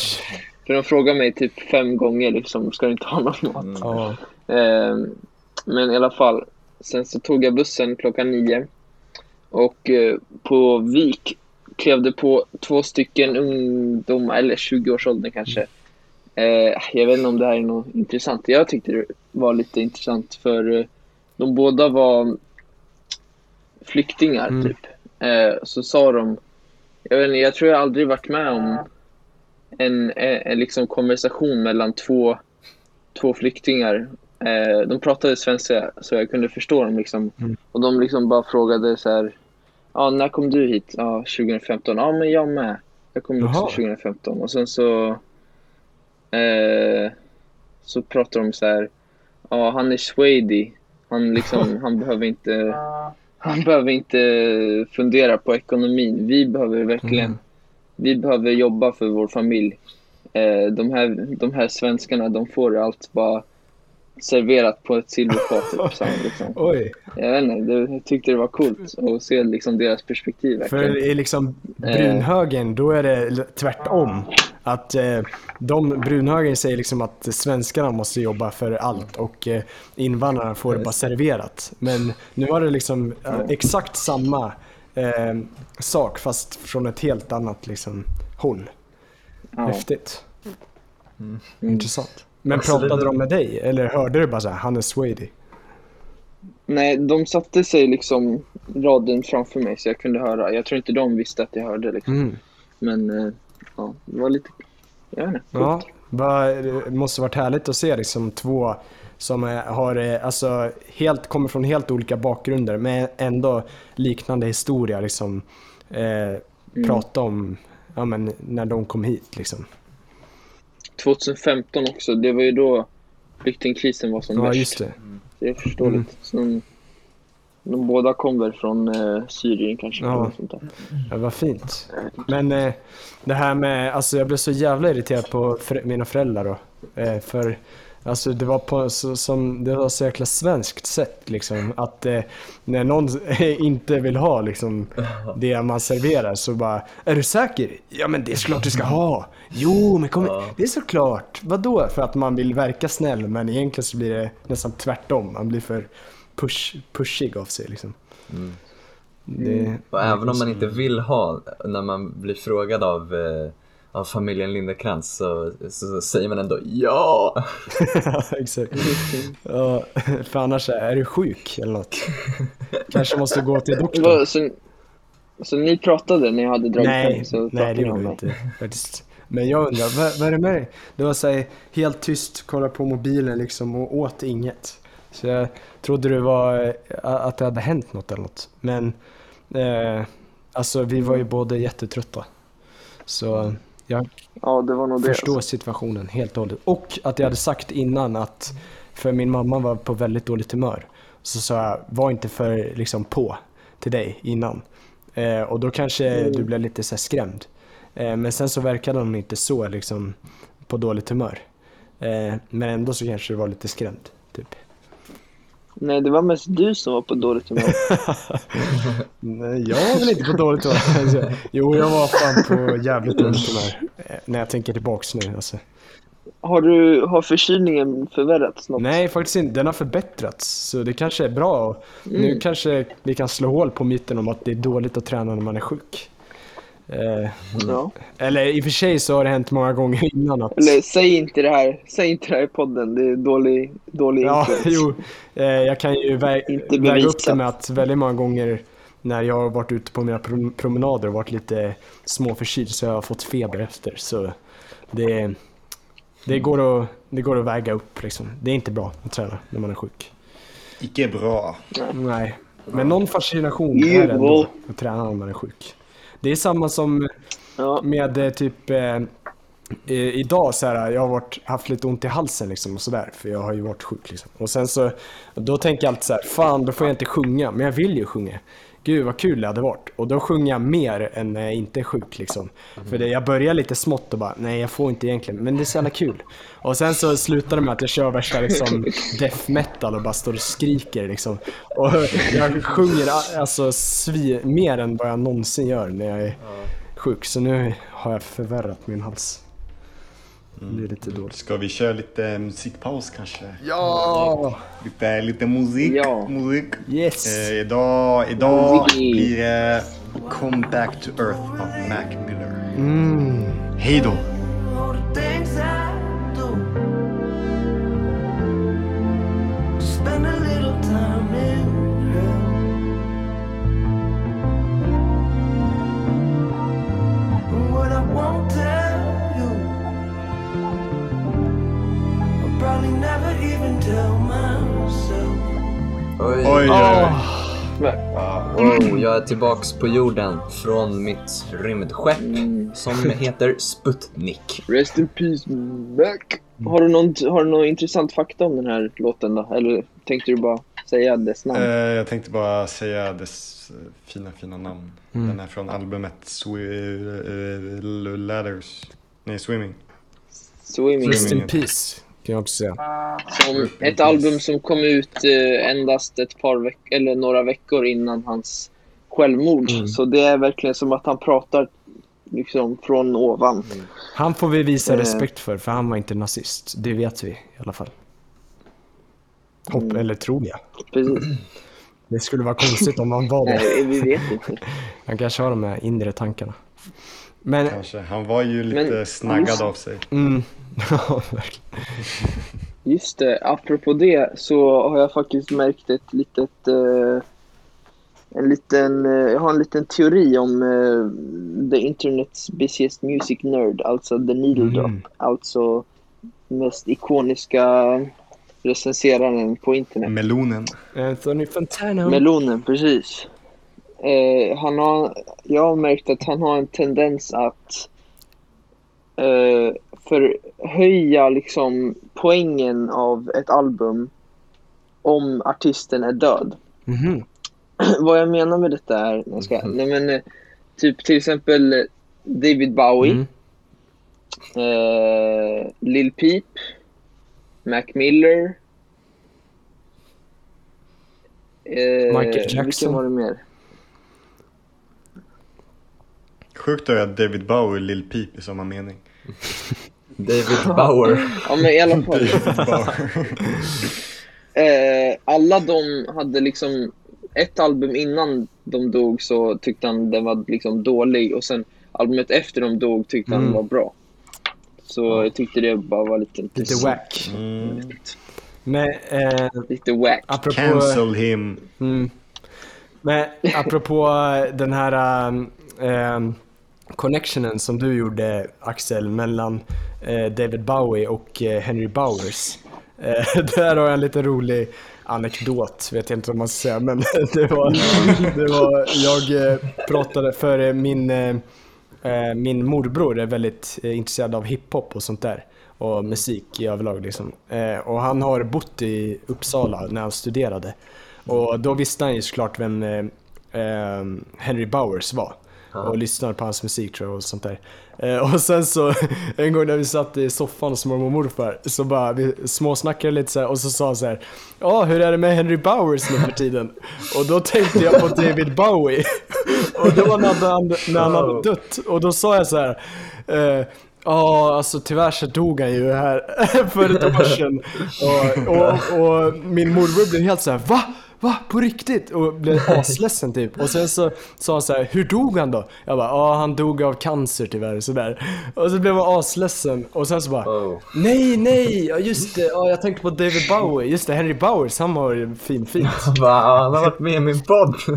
För de frågade mig typ fem gånger liksom, ska du inte ha någon mat? Mm. Ja. Eh, men i alla fall, sen så tog jag bussen klockan nio och eh, på Vik klev det på två stycken ungdomar, eller 20-årsåldern kanske. Eh, jag vet inte om det här är något intressant. Jag tyckte det var lite intressant för eh, de båda var flyktingar Mm. typ. Eh, så sa de, jag vet inte, jag tror jag aldrig varit med om en, en, en liksom konversation mellan två, två flyktingar. Eh, de pratade svenska så jag kunde förstå dem liksom. Mm. Och de liksom bara frågade så här, ja när kom du hit? Ja 2015. Ja men jag med. Jag kom också Jaha. 2015. Och sen så eh, så pratar de så här, ja han är swedy. Han liksom, han behöver inte han behöver inte fundera på ekonomin. Vi behöver verkligen Mm. vi behöver jobba för vår familj. Eh, de, här, de här svenskarna, de får allt bara serverat på ett silverfat. Typ, liksom. Oj, Jag vet inte, jag tyckte det var coolt att se liksom, deras perspektiv. för Verkligen. i liksom brunhögern, då är det tvärtom. Att eh, de, brunhögern säger liksom att svenskarna måste jobba för allt och eh, invandrarna får det bara serverat. Men nu var det liksom eh, exakt samma eh, sak fast från ett helt annat liksom, håll. Ja. Häftigt. Mm. Intressant. Men Alltså, det- pratade de med dig? Eller hörde du bara så här, han är swedy? Nej, de satte sig liksom raden framför mig så jag kunde höra. Jag tror inte de visste att jag hörde. Liksom. Mm. Men eh, ja, det var lite... Jag vet inte, Ja, det måste varit härligt att se liksom två som har, eh, alltså, helt, kommer från helt olika bakgrunder men ändå liknande historia. Liksom, eh, Prata om ja, men, när de kom hit. Liksom. 2015 också, det var ju då flyktingkrisen var som Ja, värst. just det. Det är förståeligt. Mm. Så de, de båda kom väl från eh, Syrien kanske. Ja. sånt där. Ja, vad fint. Men eh, det här med, alltså jag blev så jävla irriterad på för, mina föräldrar då. Eh, för alltså det var på så, som, det var så jäkla svenskt sätt liksom. Att eh, när någon inte vill ha liksom det man serverar så bara, är du säker? Ja men det är klart du ska ha. Jo men kom Ja. det är såklart. Vadå? För att man vill verka snäll men egentligen så blir det nästan tvärtom. Man blir för push, pushig av sig liksom. Mm. Det, Och även om man inte vill ha, när man blir frågad av, eh, av familjen Lindekrantz så, så säger man ändå ja. Exakt. Ja, för annars är du sjuk eller något. Kanske måste gå till doktorn. Så, så ni pratade när jag hade dragit Nej, hem? Så nej det gjorde vi inte faktiskt. Men jag undrar, vad, vad är det med dig? Du var så här, helt tyst, kollade på mobilen liksom och åt inget. Så jag trodde det var eh, att det hade hänt något eller något. Men eh, alltså vi var ju båda jättetrötta. Så jag Ja, det var nog det. förstår Alltså. situationen helt och hållet. Och att jag hade sagt innan att, för min mamma var på väldigt dåligt humör. Så sa jag, var inte för liksom på till dig innan. Eh, och då kanske du blev lite så skrämd. Eh, men sen så verkade hon inte så liksom på dåligt humör. Eh, men ändå så kanske du var lite skrämd. Typ. Nej, det var mest du som var på dåligt humör. Nej, jag var väl inte på dåligt humör. Alltså, jo, jag var fan på jävligt dåligt humör. Eh, när jag tänker tillbaks nu alltså. Har, du, har förkylningen förvärrats något? Nej, faktiskt inte. Den har förbättrats. Så det kanske är bra. Och Nu kanske vi kan slå hål på myten om att det är dåligt att träna när man är sjuk. Eh, Ja. eller i och för sig så har det hänt många gånger innan att... Eller säg inte det här, säg inte det här i podden. Det är dålig, dålig Ja, jo. Eh, jag kan ju vä- Inte väga upp det med att väldigt många gånger när jag har varit ute på mina prom- promenader och varit lite småförkyld så har jag fått feber efter. Så det, det, går, att, det går att väga upp liksom. Det är inte bra att träna när man är sjuk. Icke bra. Nej, men någon fascination är det ändå att träna när man är sjuk. Det är samma som Ja. med eh, typ eh, eh, idag så här, jag har varit, haft lite ont i halsen liksom och sådär för jag har ju varit sjuk liksom. Och sen så, då tänker jag alltid så här, fan då får jag inte sjunga, men jag vill ju sjunga. Gud vad kul det hade varit. Och då sjunger jag mer än när jag inte är sjuk liksom. För det, jag börjar lite smått och bara, nej jag får inte egentligen, men det är så jävla kul. Och sen så slutar det med att jag kör värsta liksom death metal och bara står och skriker liksom. Och jag sjunger alltså svi, mer än vad jag någonsin gör när jag är sjuk. Så nu har jag förvärrat min hals. Det blir lite dåligt. Ska vi köra lite musikpaus kanske? Ja! Lite, lite musik. Ja. musik. Yes! Eh, idag idag Musik. blir det Come Back to Earth av Mac Miller. Mm. Hej då! Jag tillbaks på jorden från mitt rymdskepp som heter Sputnik. Rest in peace, Mac. Har du, någon, har du någon intressant fakta om den här låten då? Eller tänkte du bara säga dess namn? Eh, jag tänkte bara säga dess eh, fina, fina namn. Den är från albumet Swi- eh, Ladders. Nej, Swimming. Swimming. Rest in peace, kan jag också säga. Som ett album som kom ut eh, endast ett par veckor, eller några veckor innan hans självmord. Så det är verkligen som att han pratar liksom från ovan. Han får vi visa Eh. respekt för, för han var inte nazist. Det vet vi i alla fall. Hopp, eller tror jag. Precis. Det skulle vara konstigt om han var det. Nej, vi vet inte. Han kanske har de här inre tankarna. Men, Kanske. Han var ju lite Men- snaggad av sig. mm, ja, verkligen. Just det, apropå det så har jag faktiskt märkt ett litet... Eh, en liten, eh, jag har en liten teori om eh, the internets busiest music nerd, alltså the needle drop. Mhm. Alltså mest ikoniska recenseraren på internet. Melonen. Anthony Fantano. Melonen, precis. Eh, han har, jag har märkt att han har en tendens att eh, förhöja liksom poängen av ett album om artisten är död. Mhm. Vad jag menar med detta är, jag ska, nej men, eh, typ till exempel eh, David Bowie, Mm. eh, Lil Peep, Mac Miller, eh, Michael Jackson. Vilka var det mer? Sjukt är att David Bowie och Lil Peep i samma mening. David Bauer. Ja men i alla fall. Eh, alla de hade liksom ett album innan de dog så tyckte han den var liksom dålig och sen albumet efter de dog tyckte han Mm. var bra. Så jag tyckte det bara var lite Lite wack. Mm. Men eh, Lite wack. apropå... Cancel him. Mm. Men apropå den här um, connectionen som du gjorde Axel mellan eh, David Bowie och eh, Henry Bowers. Eh, där har jag en lite rolig anekdot, vet jag inte vad man ska säga, men det var, det var jag eh, pratade för eh, min, eh, min morbror är väldigt intresserad av hiphop och sånt där och musik i överlag liksom. Och han har bott i Uppsala när han studerade. Och då visste han ju såklart vem Henry Bowers var. Och lyssnade på hans musik tror jag och sånt där. Eh, och sen så, en gång när vi satt i soffan hos mormor och morfar, så bara vi småsnackade lite så här, och så sa han så här. Ja, hur är det med Henry Bowers nu för tiden? Och då tänkte jag på David Bowie. och det var när han, när han hade dött. Och då sa jag så här. Eh, Ja, alltså tyvärr så dog han ju här för ett år sedan. Och, och, och min morbror blev helt så här: va? Va? På riktigt? Och blev asledsen typ. Och sen så sa han så här, hur dog han då? Jag bara, ja han dog av cancer tyvärr, sådär. Och så blev han asledsen. Och sen så bara, Oh. nej, nej, ja just det, ja, jag tänkte på David Bowie. Just det, Henry Bowers, han var ju fin, fint. Va, han har varit med i min podd.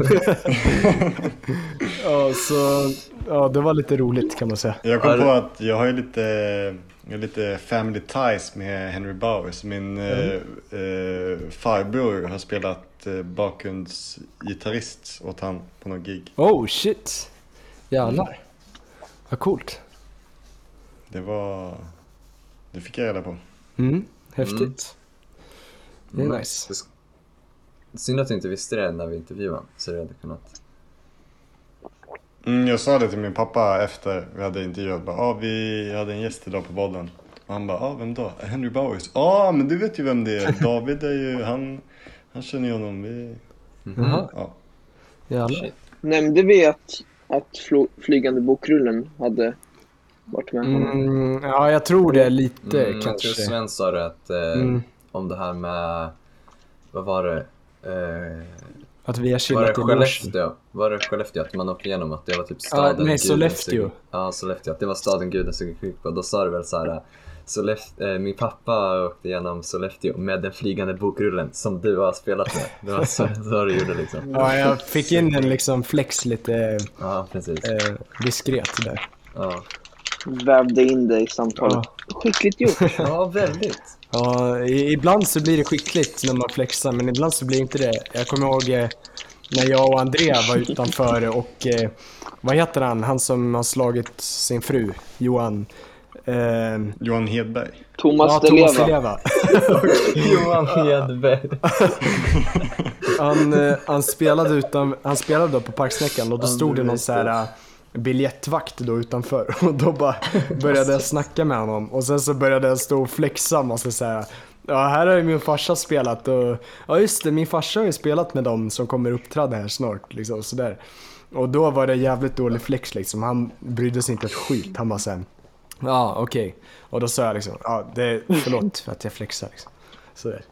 Ja, så, ja det var lite roligt kan man säga. Jag kom på att jag har ju lite, jag har lite family ties med Henry Bowers. Min eh, eh, farbror har spelat bakgrundsgitarrist åt han på någon gig. Oh shit. Jävlar. Vad coolt. Det var... Det fick jag reda på. Mm, häftigt. Det är Mm. nice. Synd att du inte visste det när vi intervjuade så du hade kunnat... Mm, jag sa det till min pappa efter vi hade intervjuat. Bara, ah, vi hade en gäst idag på podden. Och han bara, ah, vem då? Henry Bowers? Ja, ah, men du vet ju vem det är. David är ju, han, han känner ju honom. Vi... Jaha, Ja. jävlar. Nämnde vi att, att flygande bokrullen hade varit med honom? Mm, ja, jag tror det lite Mm, jag tror kanske. Sven sa det att, eh, Mm. om det här med, vad var det? Eh, Att vi har var det chillat i. Skellefteå? Var det Skellefteå att man åkte igenom att det var typ staden nej, guden Sollefteå. Ja, Sollefteå. Att det var staden guden såg skit på. Då sa du väl så här. Sollef- eh, min pappa åkte igenom Sollefteå med den flygande bokrullen som du har spelat med. Det var så, så du gjorde liksom. Ja, jag fick in en liksom flex lite Ja, precis. eh, diskret där. Ja, Vävde in det i samtalet. Skickligt gjort. ja väldigt. Ja, ibland så blir det skickligt när man flexar, men ibland så blir det inte det. Jag kommer ihåg eh, när jag och Andrea var utanför och eh, vad heter han, han som har slagit sin fru, Johan? Eh, Johan Hedberg. Thomas ja, Di Thomas Leva. Leva. Johan Hedberg. Han, eh, han, spelade utan, han spelade då på Parksnäckan och då stod det någon så här eh, biljettvakt då utanför och då bara började jag snacka med honom och sen så började jag stå och flexa och så säga Ja, här har ju min farsa spelat och ja just det, min farsa har ju spelat med dem som kommer uppträda här snart liksom sådär. Och då var det jävligt dålig flex liksom, han brydde sig inte ett skit. Han bara såhär, ja okej. Och då sa jag liksom, ja det, förlåt för att jag flexar liksom. Sådär.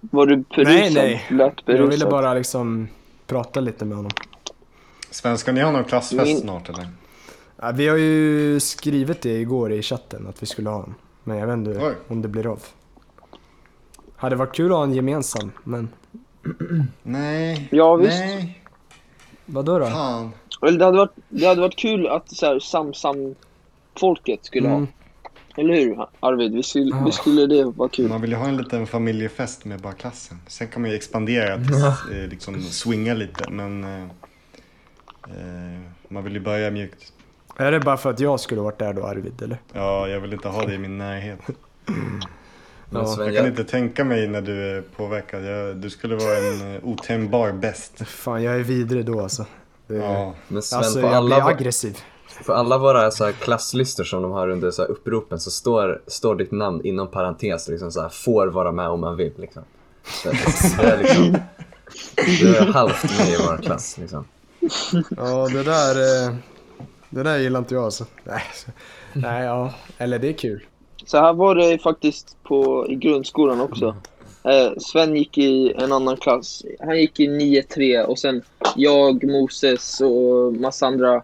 Var du berusad? Nej, nej. Lät berusad. Jag ville bara liksom prata lite med honom. Sven, ska ni ha någon klassfest Min- snart eller? Ja, vi har ju skrivit det igår i chatten att vi skulle ha en. Men jag vet inte Oj. om det blir av. Hade varit kul att ha en gemensam, men Nej. Ja, visst. Nej. vadå då? Fan. Det hade varit, det hade varit kul att så här, Samsam-folket skulle Mm. ha. Eller hur Arvid? Vi skulle, Ja. vi skulle det vara kul. Man vill ju ha en liten familjefest med bara klassen. Sen kan man ju expandera tills, eh, liksom swinga lite men eh, eh, man vill ju börja mjukt. Är det bara för att jag skulle varit där då Arvid eller? Ja, jag vill inte ha det i min närhet. Men Ja. Sven, Jag kan jag, inte tänka mig när du är påverkad. Jag, du skulle vara en eh, otämjbar bäst. Fan jag är vidrig då alltså. Det, Ja. men Sven Alltså på, jag alla, blir aggressiv. På alla våra så här klasslistor som de har under så här uppropen så står, står ditt namn inom parentes. Liksom så här, får vara med om man vill. Liksom. Så, det är liksom, du är halvt med i vår klass. Liksom. Ja det där, eh, det där gillar inte jag alltså. Nej, så- nej ja, eller det är kul. Så här var det faktiskt på, i grundskolan också. Eh, Sven gick i en annan klass. Han gick i 9-3 och sen jag, Moses och massa andra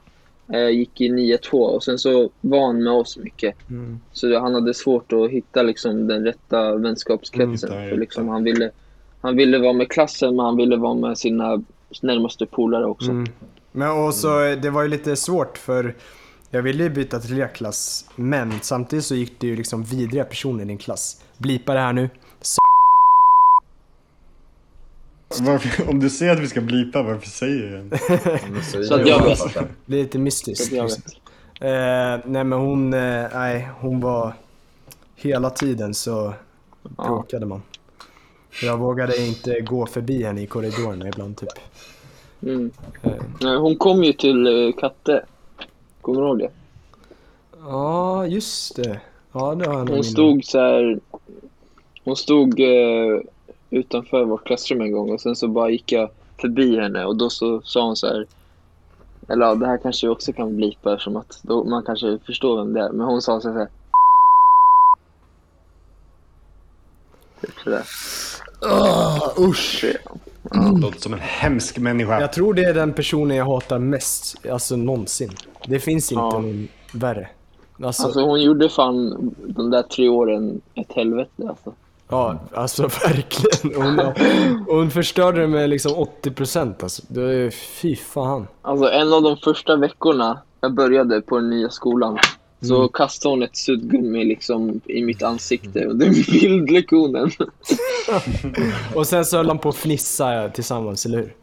gick i 9-2 och sen så var han med oss mycket. Mm. Så han hade svårt att hitta liksom, den rätta vänskapskretsen. Mm, för liksom, han, ville, han ville vara med klassen men han ville vara med sina närmaste polare också. Mm. Men och så, eh, det var ju lite svårt för jag ville ju byta till er klass, men samtidigt så gick det ju liksom vidriga personer i din klass. Blipa det här nu. Varför, om du säger att vi ska blipa, varför säger du det? Så, att jag vet. Det är lite mystiskt. Eh, nej men hon, eh, nej hon var hela tiden så bråkade man. Jag vågade inte gå förbi henne i korridorerna ibland typ. Mm. Eh, Nej, Hon kom ju till uh, Katte. Kommer du ihåg det? Ja, just det. Ja, det har jag Hon stod så här. Hon stod eh, utanför vårt klassrum en gång och sen så bara gick jag förbi henne och då så sa hon så här. Eller ja, det här kanske vi också kan blipa som att då, man kanske förstår vem det är. Men hon sa så här. Typ sådär. Ah, usch! Låter som en hemsk människa. Jag tror det är den personen jag hatar mest, alltså någonsin. Det finns inte Ja. någon värre. Alltså, Alltså hon gjorde fan de där tre åren ett helvete alltså. Ja, alltså verkligen. Hon, hon förstörde det med liksom 80% alltså. Det är, fy fan. Alltså en av de första veckorna jag började på den nya skolan så Mm. kastade hon ett suddgummi liksom i mitt ansikte under bildlektionen. Och sen så höll de på att fnissa tillsammans, eller hur?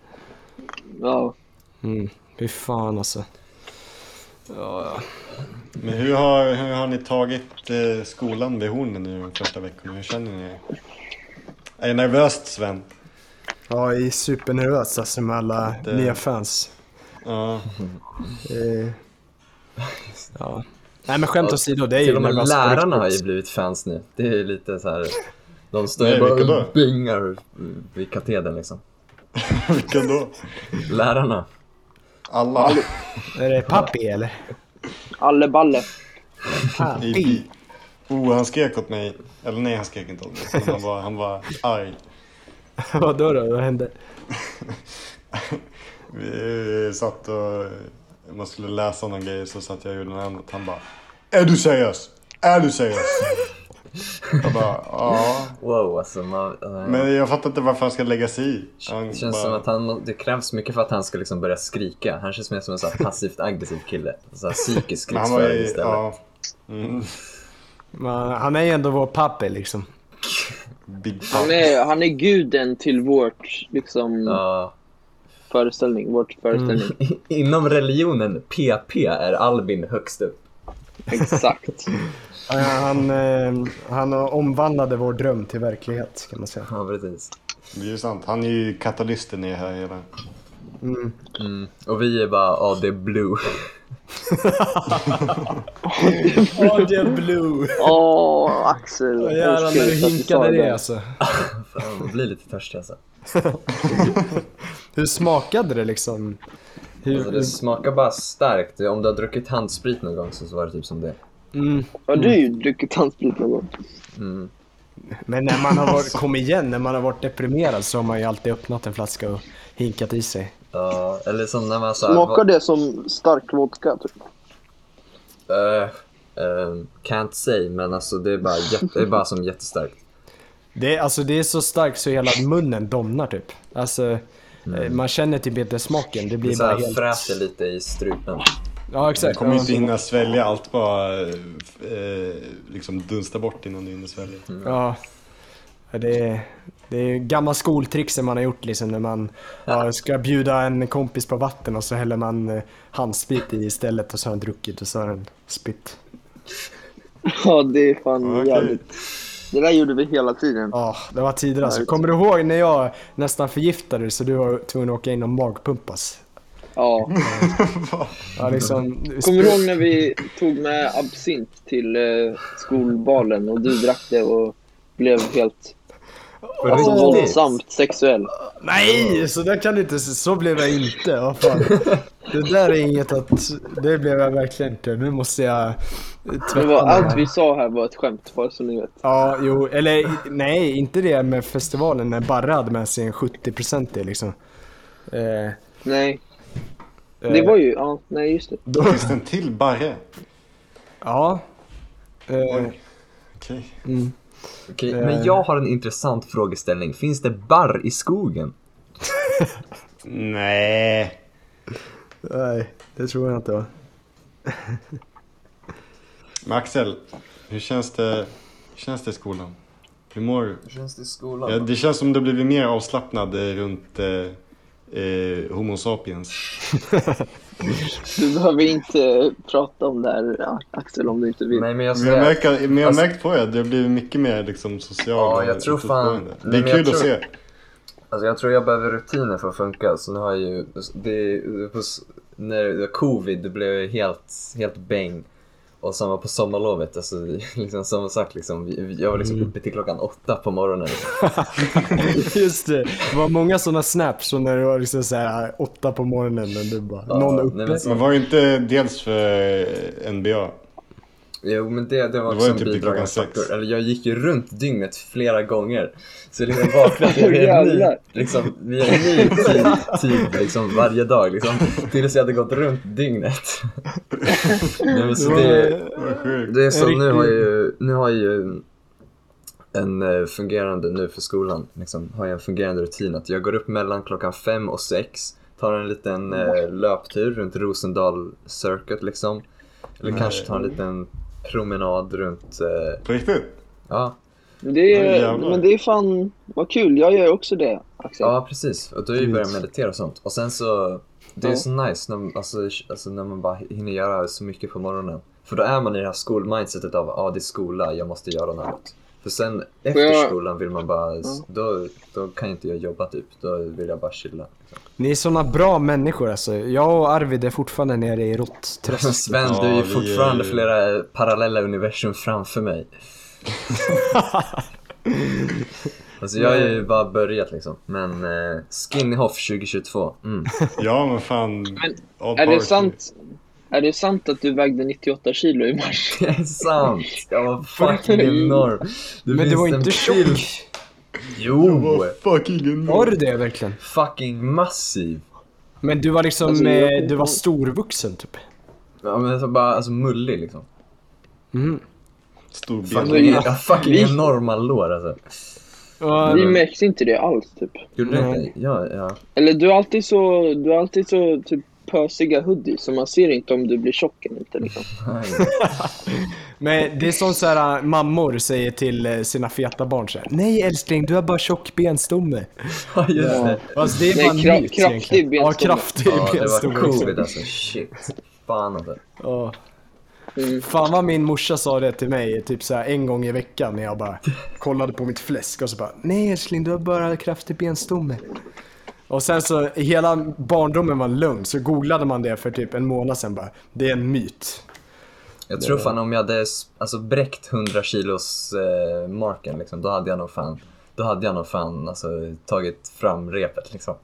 Ja. Mm. Fy fan alltså. Ja, ja. Men hur har, hur har ni tagit eh, skolan vid hornen nu de första veckorna? Hur känner ni er? Är det nervöst Sven? Ja, jag är supernervös alltså med alla Det- nya fans. Ja. Eh, ja. Nej men skämt åsido, det är ju nervöst lärarna har ju blivit fans nu. Det är lite så här. De står Nej, ju bara och bingar vid katedern liksom. Vilka då? Lärarna. Alla? Är det Pappi eller? Alle balle. I, oh, han skrek åt mig. Eller nej, han skrek inte åt mig. Han var, han var arg. Vadå då? Vad hände? Vi satt och man skulle läsa någon grej så satt jag och gjorde något annat. Han bara Är du seriös? Är du seriös? Jag bara ja. Wow alltså. Man, äh, Men jag fattar inte varför han ska lägga sig i. Han det känns bara, som att han, det krävs mycket för att han ska liksom börja skrika. Han känns mer som en så här passivt aggressiv kille. Så här psykisk ju, istället. ja. Mm, Men han är ju ändå vår Pappi liksom. big Han är, han är guden till vårt liksom Ja. föreställning. Vårt föreställning. Mm. Inom religionen PP är Albin högst upp. Exakt. Han, eh, han omvandlade vår dröm till verklighet kan man säga. Ja precis. Det är ju sant. Han är ju katalysten i det här hela. Mm. Mm. Och vi är bara, är blue. Audio Blue! Åh, Axel. Åh, Jävlar när du hinkade det alltså. Fan, man blir lite törstig alltså. Hur smakade det liksom? Hur, alltså. Det smakar bara starkt. Om du har druckit handsprit någon gång så var det typ som det. Mm. Har du ju druckit handsprit någon gång? Mm. Men när man har varit, kom igen, när man har varit deprimerad så har man ju alltid öppnat en flaska och hinkat i sig. Ja, eller som när man så här, Smakar det som stark vodka? Typ? Eh, eh, can't say, men alltså det är bara, jätte, det är bara som jättestarkt. Det är, alltså, det är så starkt så hela munnen domnar typ. Alltså, eh, man känner typ inte smaken. Det Det blir så bara helt... fräter lite i strupen. Ja, Du exakt. kommer Ja. inte hinna svälja allt bara eh, liksom dunsta bort innan du hinner svälja. Ja. Det är, det är gamla skoltricksen man har gjort liksom när man ja, ska bjuda en kompis på vatten och så häller man eh, handsprit i istället och så har han druckit och så har han spytt. Ja, det är fan Okej. jävligt. Det där gjorde vi hela tiden. Ja, det var tider alltså. Kommer du ihåg när jag nästan förgiftade dig så du var tvungen att åka in och magpumpas? Ja. Ja, liksom, Kommer du ihåg när vi tog med absint till eh, skolbalen och du drack det och blev helt alltså, våldsamt sexuell? Nej, så där kan du inte, så blev jag inte. Vad fan. Det där är inget att, det blev jag verkligen inte. Nu måste jag tvätta Det var, allt vi sa här var ett skämt, bara så ni vet. Ja, jo, eller nej, inte det med festivalen när Barre hade med sig en 70% liksom. Eh, Nej, det var ju, ja, nej just det. Då, Finns det en till Barre? ja. Eh. Okej. mm. Okej, Eh. men jag har en intressant frågeställning. Finns det barr i skogen? Nej. Nej, det tror jag inte va. Men Axel, hur känns det, hur känns det i skolan? Hur mår du? Hur känns det i skolan? Ja, det känns som du blivit mer avslappnad eh, runt, eh, eh, Homo sapiens. Du behöver inte prata om det här Axel om du inte vill. Nej men jag Men jag, märker, men jag har Alltså- märkt på er att det blivit mycket mer liksom social Ja, jag tror fan-. Det är men jag kul att tror- se. alltså jag tror jag behöver rutiner för att funka. Så nu har jag ju, det, hos, när covid det blev helt, helt bäng. Och samma på sommarlovet, alltså liksom som sagt liksom, vi- jag var liksom Mm. uppe till klockan åtta på morgonen. Just det, det var många sådana snaps när det var liksom så här åtta på morgonen när du bara, någon nej, uppe. men så- Men var det inte dels för NBA? Jo men det, det var Det var också en typ bidragande faktor. Eller jag gick ju runt dygnet flera gånger. Så jag liksom vaknade Åh, vid en ny, liksom, vid en ny tid, tid liksom, varje dag. Liksom, tills jag hade gått runt dygnet. Nej, men så det, det är så, nu har jag ju, nu har jag ju en eh, fungerande, nu för skolan, liksom, har jag en fungerande rutin att jag går upp mellan klockan fem och sex, tar en liten eh, löptur runt Rosendal Circuit liksom. Eller Nej. kanske tar en liten promenad runt, eh, På riktigt? ja, Det Ja, är, jävlar. men det är fan, vad kul. Jag gör också det, Axel. ja precis. Och då är ju börjat meditera och sånt. Och sen så, det är Ja. så nice när, alltså, alltså, när man bara hinner göra så mycket på morgonen. För då är man i det här skolmindsetet av, ja ah, det är skola, jag måste göra något. För sen efter jag- skolan vill man bara, då, då kan inte jag jobba typ. Då vill jag bara chilla. Ni är såna bra människor alltså. Jag och Arvid är fortfarande nere i råttträsk. Sven, Ja, du är ju fortfarande är- flera parallella universum framför mig. alltså jag har ju bara börjat liksom. Men eh, Skinnyhoff 2022, mm. Ja men fan. Men Är det sant? Är det sant att du vägde 98 kilo i mars? Det är sant! Jag var fucking enorm. Det Men du var inte tjock. Jo! you. Vad fucking enorm. Var du det verkligen? Fucking massiv. Men du var liksom, Alltså, jag- eh, du var storvuxen typ. Ja men så bara, alltså mullig liksom. Mm. Stor Fucking, jag har fucking Vi- enorma lår alltså. Och, Vi märkte inte det alls, typ. Gjorde du inte? Ja, ja. Eller du har alltid så, du har alltid så typ pösiga hoodies, så man ser inte om du blir tjock eller inte. Liksom. Nej. Men det är som så här äh, mammor säger till eh, sina feta barn så här. Nej älskling, du har bara tjock benstomme. Ja, just det. Alltså det är Nej, bara en kra- myt kraftig egentligen. Ja, benstomme. kraftig Ja, det benstomme. var också. covid alltså. Shit. Fan alltså. Ja. Mm. Fan vad min morsa sa det till mig typ så här en gång i veckan när jag bara kollade på mitt fläsk och så bara Nej älskling, du har bara kraftig benstomme. Och sen så hela barndomen var en lögn så googlade man det för typ en månad sedan bara. Det är en myt. Jag tror fan om jag hade alltså, bräckt 100 kilos eh, marken liksom, då hade jag nog fan, då hade jag nog fan alltså, tagit fram repet liksom.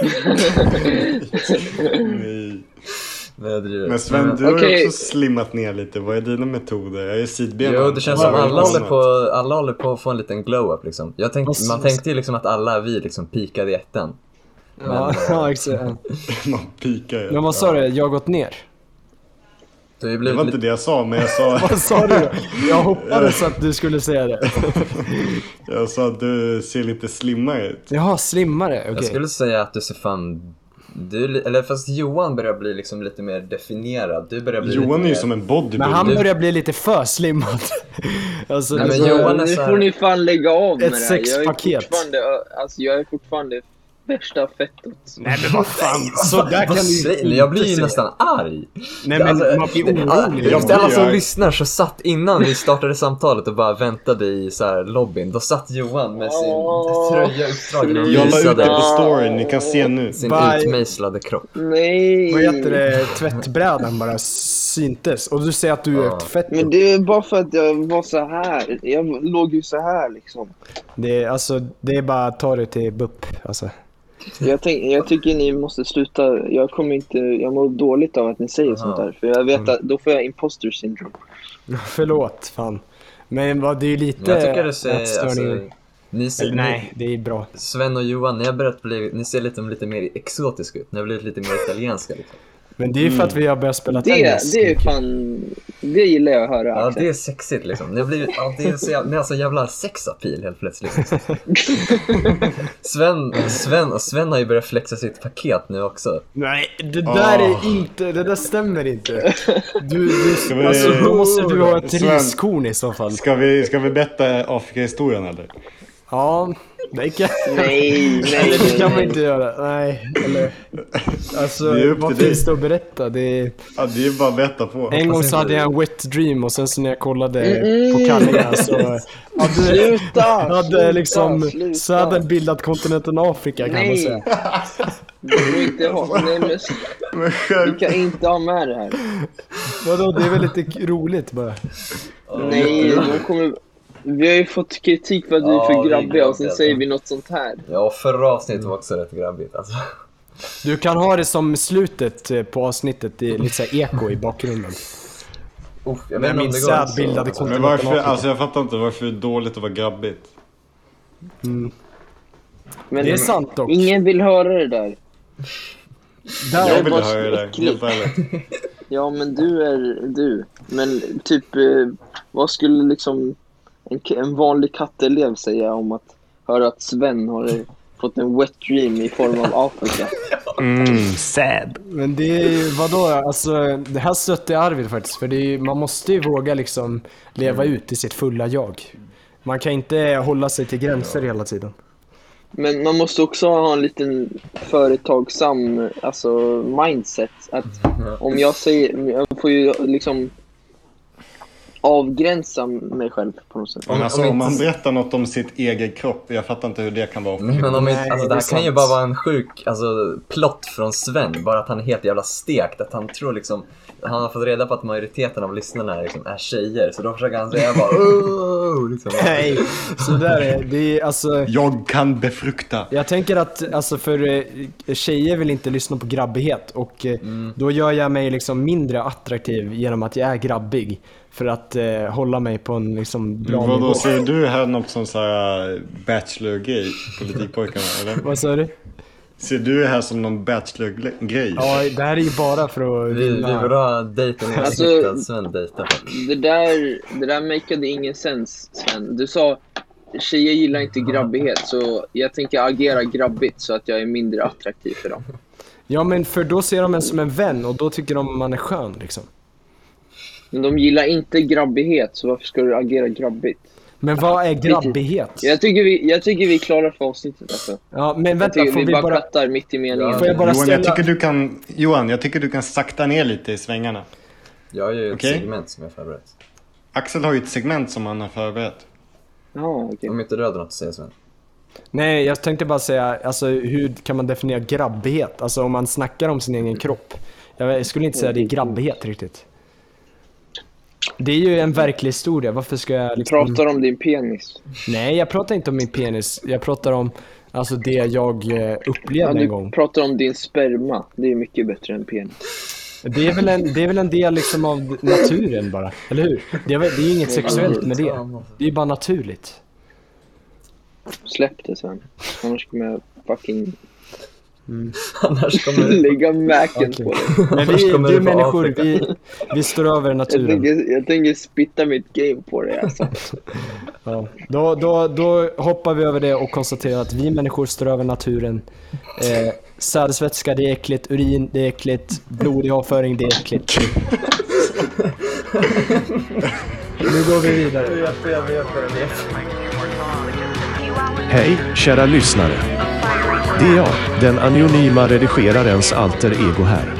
Nej. Men, Sven, Men- du har ju också slimmat ner lite. Vad är dina metoder? Jag är sidben. Jo, det känns som alla håller, på, alla håller på att få en liten glow-up liksom. Jag tänkte, man tänkte ju liksom att alla vi liksom peakade i ettan. Ja, ja exakt. Man pikar ju. Men vad sa du? Jag har gått ner? Det Det var inte det jag sa, men jag sa, Vad sa du? Jag hoppades att du skulle säga det. jag sa att du ser lite slimmare ut. Jaha, slimmare. Okej. Jag skulle säga att du ser fan... Du, eller fast Johan börjar bli liksom lite mer definierad. Du börjar bli Johan är ju mer... som en bodybuilder. Men han börjar bli lite för slimmad. alltså, Nej, men Johan är nu så här- får ni fan lägga av med Ett det här. Jag är alltså jag är fortfarande värsta fettot. Nej men vad fan, så där Vad kan du ni? Jag blir ju nästan arg. Nej men Alltså, man blir orolig. Jag alla som lyssnar så satt innan vi startade samtalet och bara väntade i så här lobbyn. Då satt Johan med sin Åh, tröja uppdragen och sluta. Jag la ut det visade på story, ni kan se nu. sin Bye. utmejslade kropp. Nej! Vad heter det? Tvättbrädan bara syntes. Och du säger att du är Ja. ett fett. Men det är bara för att jag var så här. Jag låg ju så här liksom. Det är, alltså, det är bara att ta det till BUP. Alltså. Jag, tänk, jag tycker ni måste sluta. Jag kommer inte, jag mår dåligt av att ni säger Aha. sånt där. För jag vet att då får jag imposter syndrome. Förlåt, fan. Men vad, det är ju lite jag tycker det ser... Alltså, ni ser Eller, Nej, det är bra. Sven och Johan, ni har börjat bli... Ni ser lite, lite mer exotiska ut. Ni har blivit lite mer italienska liksom. Men det är ju för att vi har börjat spela Det, tennis. det är fan, det gillar jag att höra. Ja, Axel. det är sexigt liksom. Ni har blivit... Ja, det är så jävla, ni har så jävla sexapil helt plötsligt. Sven, Sven, och Sven har ju börjat flexa sitt paket nu också. Nej, det där Ah. är inte, det där stämmer inte. Du, du, vi- alltså, då måste du ha ett Sven. riskorn i så fall. Ska vi, ska vi berätta Afrika-historien eller? Ja, Det kan, Nej, nej, Eller det nej, kan man inte göra. Nej, eller... Alltså, Det är upp vad till finns dig. det att berätta? Det är... Ja, det är bara att betta på. En gång så hade jag en wet dream och sen så när jag kollade på kallingar så hade, Sluta! hade sluta, liksom, sluta. den bildat kontinenten Afrika kan man Nej. säga. Du inte ha... Nej, men Men vi skärp kan inte ha med det här. Vadå, det är väl lite roligt bara. Nej, de kommer... Vi har ju fått kritik för att vi är för grabbiga och sen grabbiga. säger vi något sånt här. Ja, förra avsnittet var också rätt grabbigt alltså. Du kan ha det som slutet eh, på avsnittet, det är lite såhär eko i bakgrunden. Uff, jag om min det säd går så. bildade Alltså, kontinenten Men varför, alltså jag fattar inte varför det är dåligt att vara grabbigt. Men Det är sant dock. ingen vill höra det där. Där, Jag vill höra det, helt ärligt. Ja, men du är du. Men typ, eh, vad skulle liksom en, en vanlig katteelev säga om att höra att Sven har fått en wet dream i form av Afrika? Mm, sad. Men det är ju, vadå, alltså det här stötte Arvid faktiskt. För det är man måste ju våga liksom leva ut i sitt fulla jag. Man kan inte hålla sig till gränser hela tiden. Men man måste också ha en liten företagsam alltså, mindset. Att om jag säger, jag får ju liksom avgränsa mig själv på något sätt. Men alltså om om man inte- berättar något om sitt eget kropp, jag fattar inte hur det kan vara Men om inte, Nej, alltså det det är här kan ju bara vara en sjuk alltså, plott från Sven. Bara att han är helt jävla stekt. Att han tror liksom, han har fått reda på att majoriteten av lyssnarna liksom är tjejer. Så då försöker han säga bara oh, liksom. Nej, så där är det. är alltså... Jag kan befrukta. Jag tänker att alltså för eh, tjejer vill inte lyssna på grabbighet och eh, då gör jag mig liksom mindre attraktiv genom att jag är grabbig. För att eh, hålla mig på en liksom bra nivå. Vadå, ser du här något som såhär bachelor-grej? Politikpojkarna, eller? Vad sa du? Ser du det här som någon bachelor-grej? Ja, det här är ju bara för att Vi, vi vill ha dejten i Alltså- att Sven dejtar. Det där, det där makade ingen sens Sven. Du sa tjejer gillar inte grabbighet så jag tänker agera grabbigt så att jag är mindre attraktiv för dem. Ja, men för då ser de en som en vän och då tycker de man är skön liksom. Men de gillar inte grabbighet så varför ska du agera grabbigt? Men vad är grabbighet? Jag tycker vi, jag tycker vi är klara för avsnittet alltså. Ja, men Jag vänta, tycker får vi vi bara bara... mitt i meningen. Får jag bara Johan, jag ställa... tycker du kan, Johan, jag tycker du kan sakta ner lite i svängarna. Jag har ju ett Okej. segment som jag har förberett. Axel har ju ett segment som han har förberett. Ja, okej. Om inte du hade något att säga Sven. Nej, jag tänkte bara säga, alltså hur kan man definiera grabbighet? Alltså om man snackar om sin egen kropp. Jag skulle inte säga det är grabbighet riktigt. Det är ju en verklig historia, varför ska jag liksom... Pratar om din penis. Nej, jag pratar inte om min penis. Jag pratar om alltså det jag eh, Ja, upplevde en gång. du pratar om din sperma. Det är mycket bättre än penis. Det är väl en, det är väl en del liksom av naturen bara, eller hur? Det är, det är inget sexuellt med det. Det är bara naturligt. Släpp det Sven. Annars kommer jag fucking Annars kommer det... lägga mäken Okej. på dig. Men vi, kommer du människor, Afrika. vi, vi står över Jag naturen. tänker, jag tänker spitta mitt game på dig alltså. Ja. Då, då, då hoppar vi över det och konstaterar att vi människor står över naturen. Eh, sädesvätska, det är äckligt. Urin, det är äckligt. Blodig avföring, det är äckligt. nu går vi vidare. Hej, kära lyssnare. Det är jag, den anonyma redigerarens alter ego här.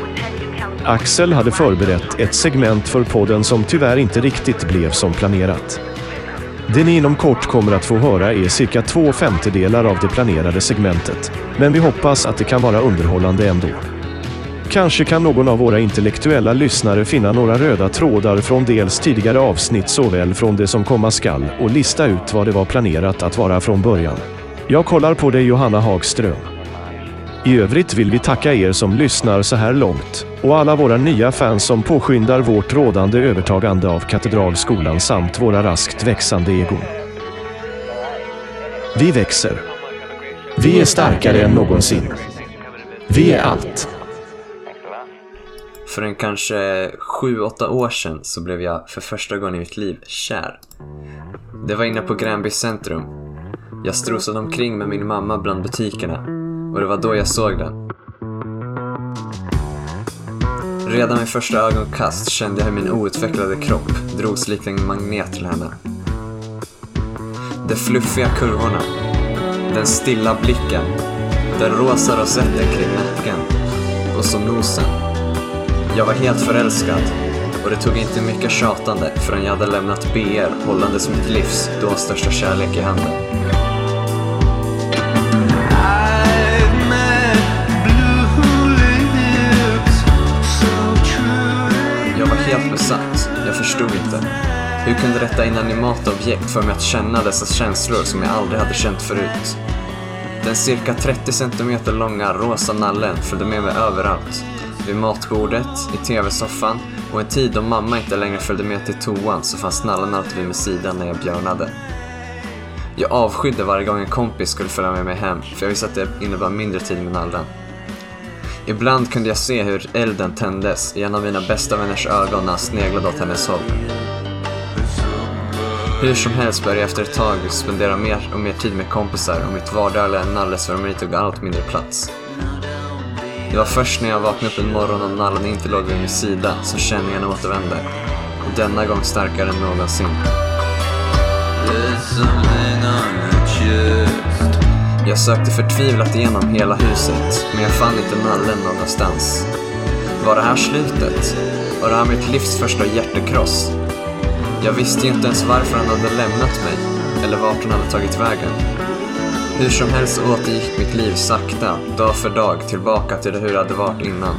Axel hade förberett ett segment för podden som tyvärr inte riktigt blev som planerat. Det ni inom kort kommer att få höra är cirka två femtedelar av det planerade segmentet, men vi hoppas att det kan vara underhållande ändå. Kanske kan någon av våra intellektuella lyssnare finna några röda trådar från dels tidigare avsnitt såväl från det som komma skall och lista ut vad det var planerat att vara från början. Jag kollar på dig Johanna Hagström. I övrigt vill vi tacka er som lyssnar så här långt och alla våra nya fans som påskyndar vårt rådande övertagande av Katedralskolan samt våra raskt växande egon. Vi växer. Vi är starkare än någonsin. Vi är allt. För en kanske sju, åtta år sedan så blev jag för första gången i mitt liv kär. Det var inne på Gränby centrum. Jag strosade omkring med min mamma bland butikerna och det var då jag såg den. Redan vid första ögonkast kände jag hur min outvecklade kropp drogs likt en magnet till henne. De fluffiga kurvorna, Den stilla blicken. Den rosa rosetten kring nacken. Och så nosen. Jag var helt förälskad. Och det tog inte mycket tjatande förrän jag hade lämnat BR hållandes mitt livs då största kärlek i handen. Jag var helt besatt. Jag förstod inte. Hur kunde detta inanimata objekt få mig att känna dessa känslor som jag aldrig hade känt förut? Den cirka 30 cm långa rosa nallen följde med mig överallt. Vid matbordet, i tv-soffan och en tid då mamma inte längre följde med till toan så fanns nallen alltid vid min sida när jag björnade. Jag avskydde varje gång en kompis skulle följa med mig hem för jag visste att det innebar mindre tid med nallen. Ibland kunde jag se hur elden tändes i en av mina bästa vänners ögon när han sneglade åt hennes håll. Hur som helst började jag efter ett tag spendera mer och mer tid med kompisar och mitt vardagliga nallesvärmeri tog allt mindre plats. Det var först när jag vaknade upp en morgon och nallen inte låg vid min sida som känningen återvände. Och denna gång starkare än någonsin. Jag sökte förtvivlat igenom hela huset, men jag fann inte nallen någonstans. Var det här slutet? Var det här mitt livs första hjärtekross? Jag visste ju inte ens varför han hade lämnat mig, eller vart han hade tagit vägen. Hur som helst återgick mitt liv sakta, dag för dag, tillbaka till hur det hade varit innan.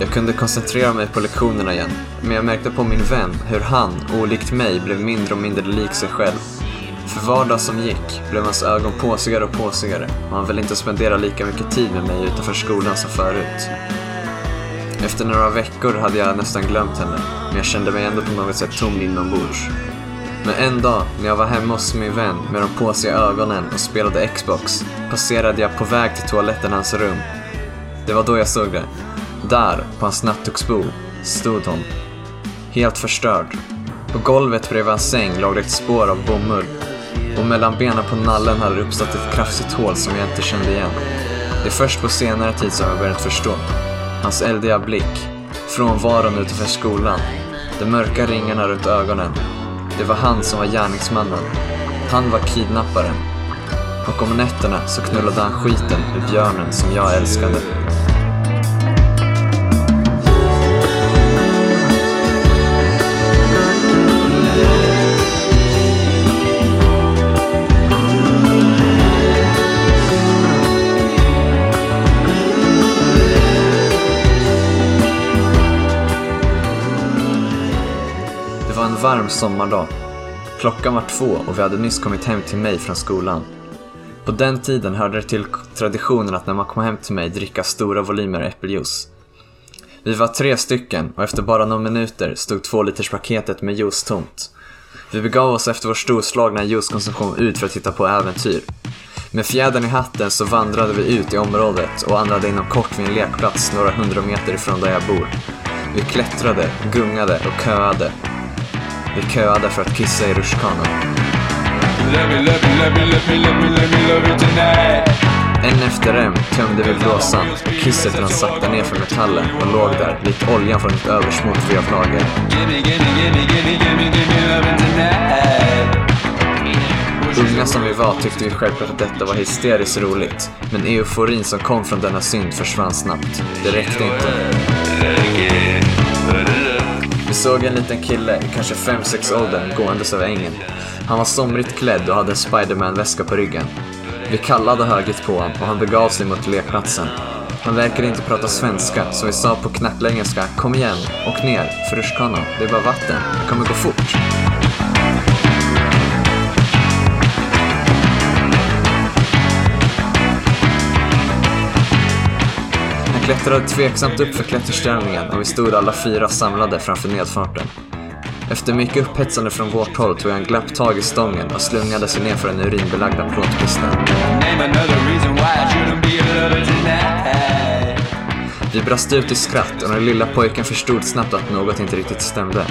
Jag kunde koncentrera mig på lektionerna igen, men jag märkte på min vän hur han, olikt mig, blev mindre och mindre lik sig själv. För var dag som gick blev hans ögon påsigare och påsigare och han ville inte spendera lika mycket tid med mig utanför skolan som förut. Efter några veckor hade jag nästan glömt henne, men jag kände mig ändå på något sätt tom inombords. Men en dag, när jag var hemma hos min vän med de påsiga ögonen och spelade Xbox, passerade jag på väg till toaletten i hans rum. Det var då jag såg det. Där, på hans nattduksbord, stod hon. Helt förstörd. På golvet bredvid hans säng låg det ett spår av bomull. Och mellan benen på nallen hade det uppstått ett kraftigt hål som jag inte kände igen. Det är först på senare tid som jag börjat förstå. Hans eldiga blick, frånvaron utanför skolan, de mörka ringarna runt ögonen. Det var han som var gärningsmannen. Han var kidnapparen. Och om nätterna så knullade han skiten ur björnen som jag älskade. Varm sommardag. Klockan var två och vi hade nyss kommit hem till mig från skolan. På den tiden hörde det till traditionen att när man kom hem till mig dricka stora volymer äppeljuice. Vi var tre stycken och efter bara några minuter stod två liters paketet med juice tomt. Vi begav oss efter vår storslagna juicekonsumtion ut för att titta på äventyr. Med fjädern i hatten så vandrade vi ut i området och andade inom kort vid en lekplats några hundra meter ifrån där jag bor. Vi klättrade, gungade och köade. Vi köade för att kissa i rutschkanan. En efter en tömde vi blåsan. Kisset rann sakta ner för metallen och låg där, likt oljan från ett översmort vi haft lager. Unga som vi var tyckte vi självklart att detta var hysteriskt roligt. Men euforin som kom från denna synd försvann snabbt. Det räckte inte. Vi såg en liten kille, i kanske 5-6 åldern, gåendes över ängen. Han var somrigt klädd och hade en Spiderman-väska på ryggen. Vi kallade högljutt på honom och han begav sig mot lekplatsen. Han verkade inte prata svenska, så vi sa på knacklaengelska “Kom igen, åk ner, för rutschkanan, det är bara vatten, det kommer gå fort”. Klättrade tveksamt upp för klätterställningen och vi stod alla fyra samlade framför nedfarten. Efter mycket upphetsande från vårt håll tog han glapp tag i stången och slungade sig ner för den urinbelagda plåtpisten. Vi brast ut i skratt och den lilla pojken förstod snabbt att något inte riktigt stämde.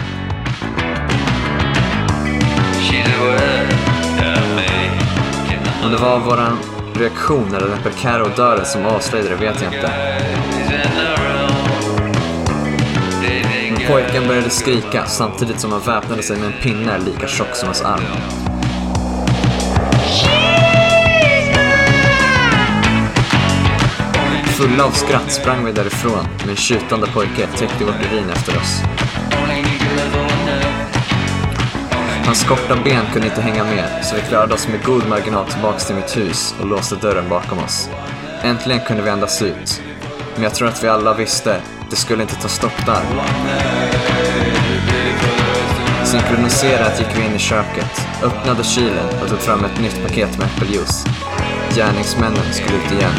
Om det var våran reaktion när den öppnar Carro-dörren som avslöjade det vet jag inte. Men Pojken började skrika samtidigt som han väpnade sig med en pinne lika tjock som hans arm. Fulla av skratt sprang vi därifrån, med en tjutande pojke tryckte vårt urin efter oss. Hans korta ben kunde inte hänga med, så vi klarade oss med god marginal tillbaks till mitt hus och låste dörren bakom oss. Äntligen kunde vi andas ut. Men jag tror att vi alla visste, det skulle inte ta stopp där. Synkroniserat gick vi in i köket, öppnade kylen och tog fram ett nytt paket med äppeljuice. Gärningsmännen skulle ut igen.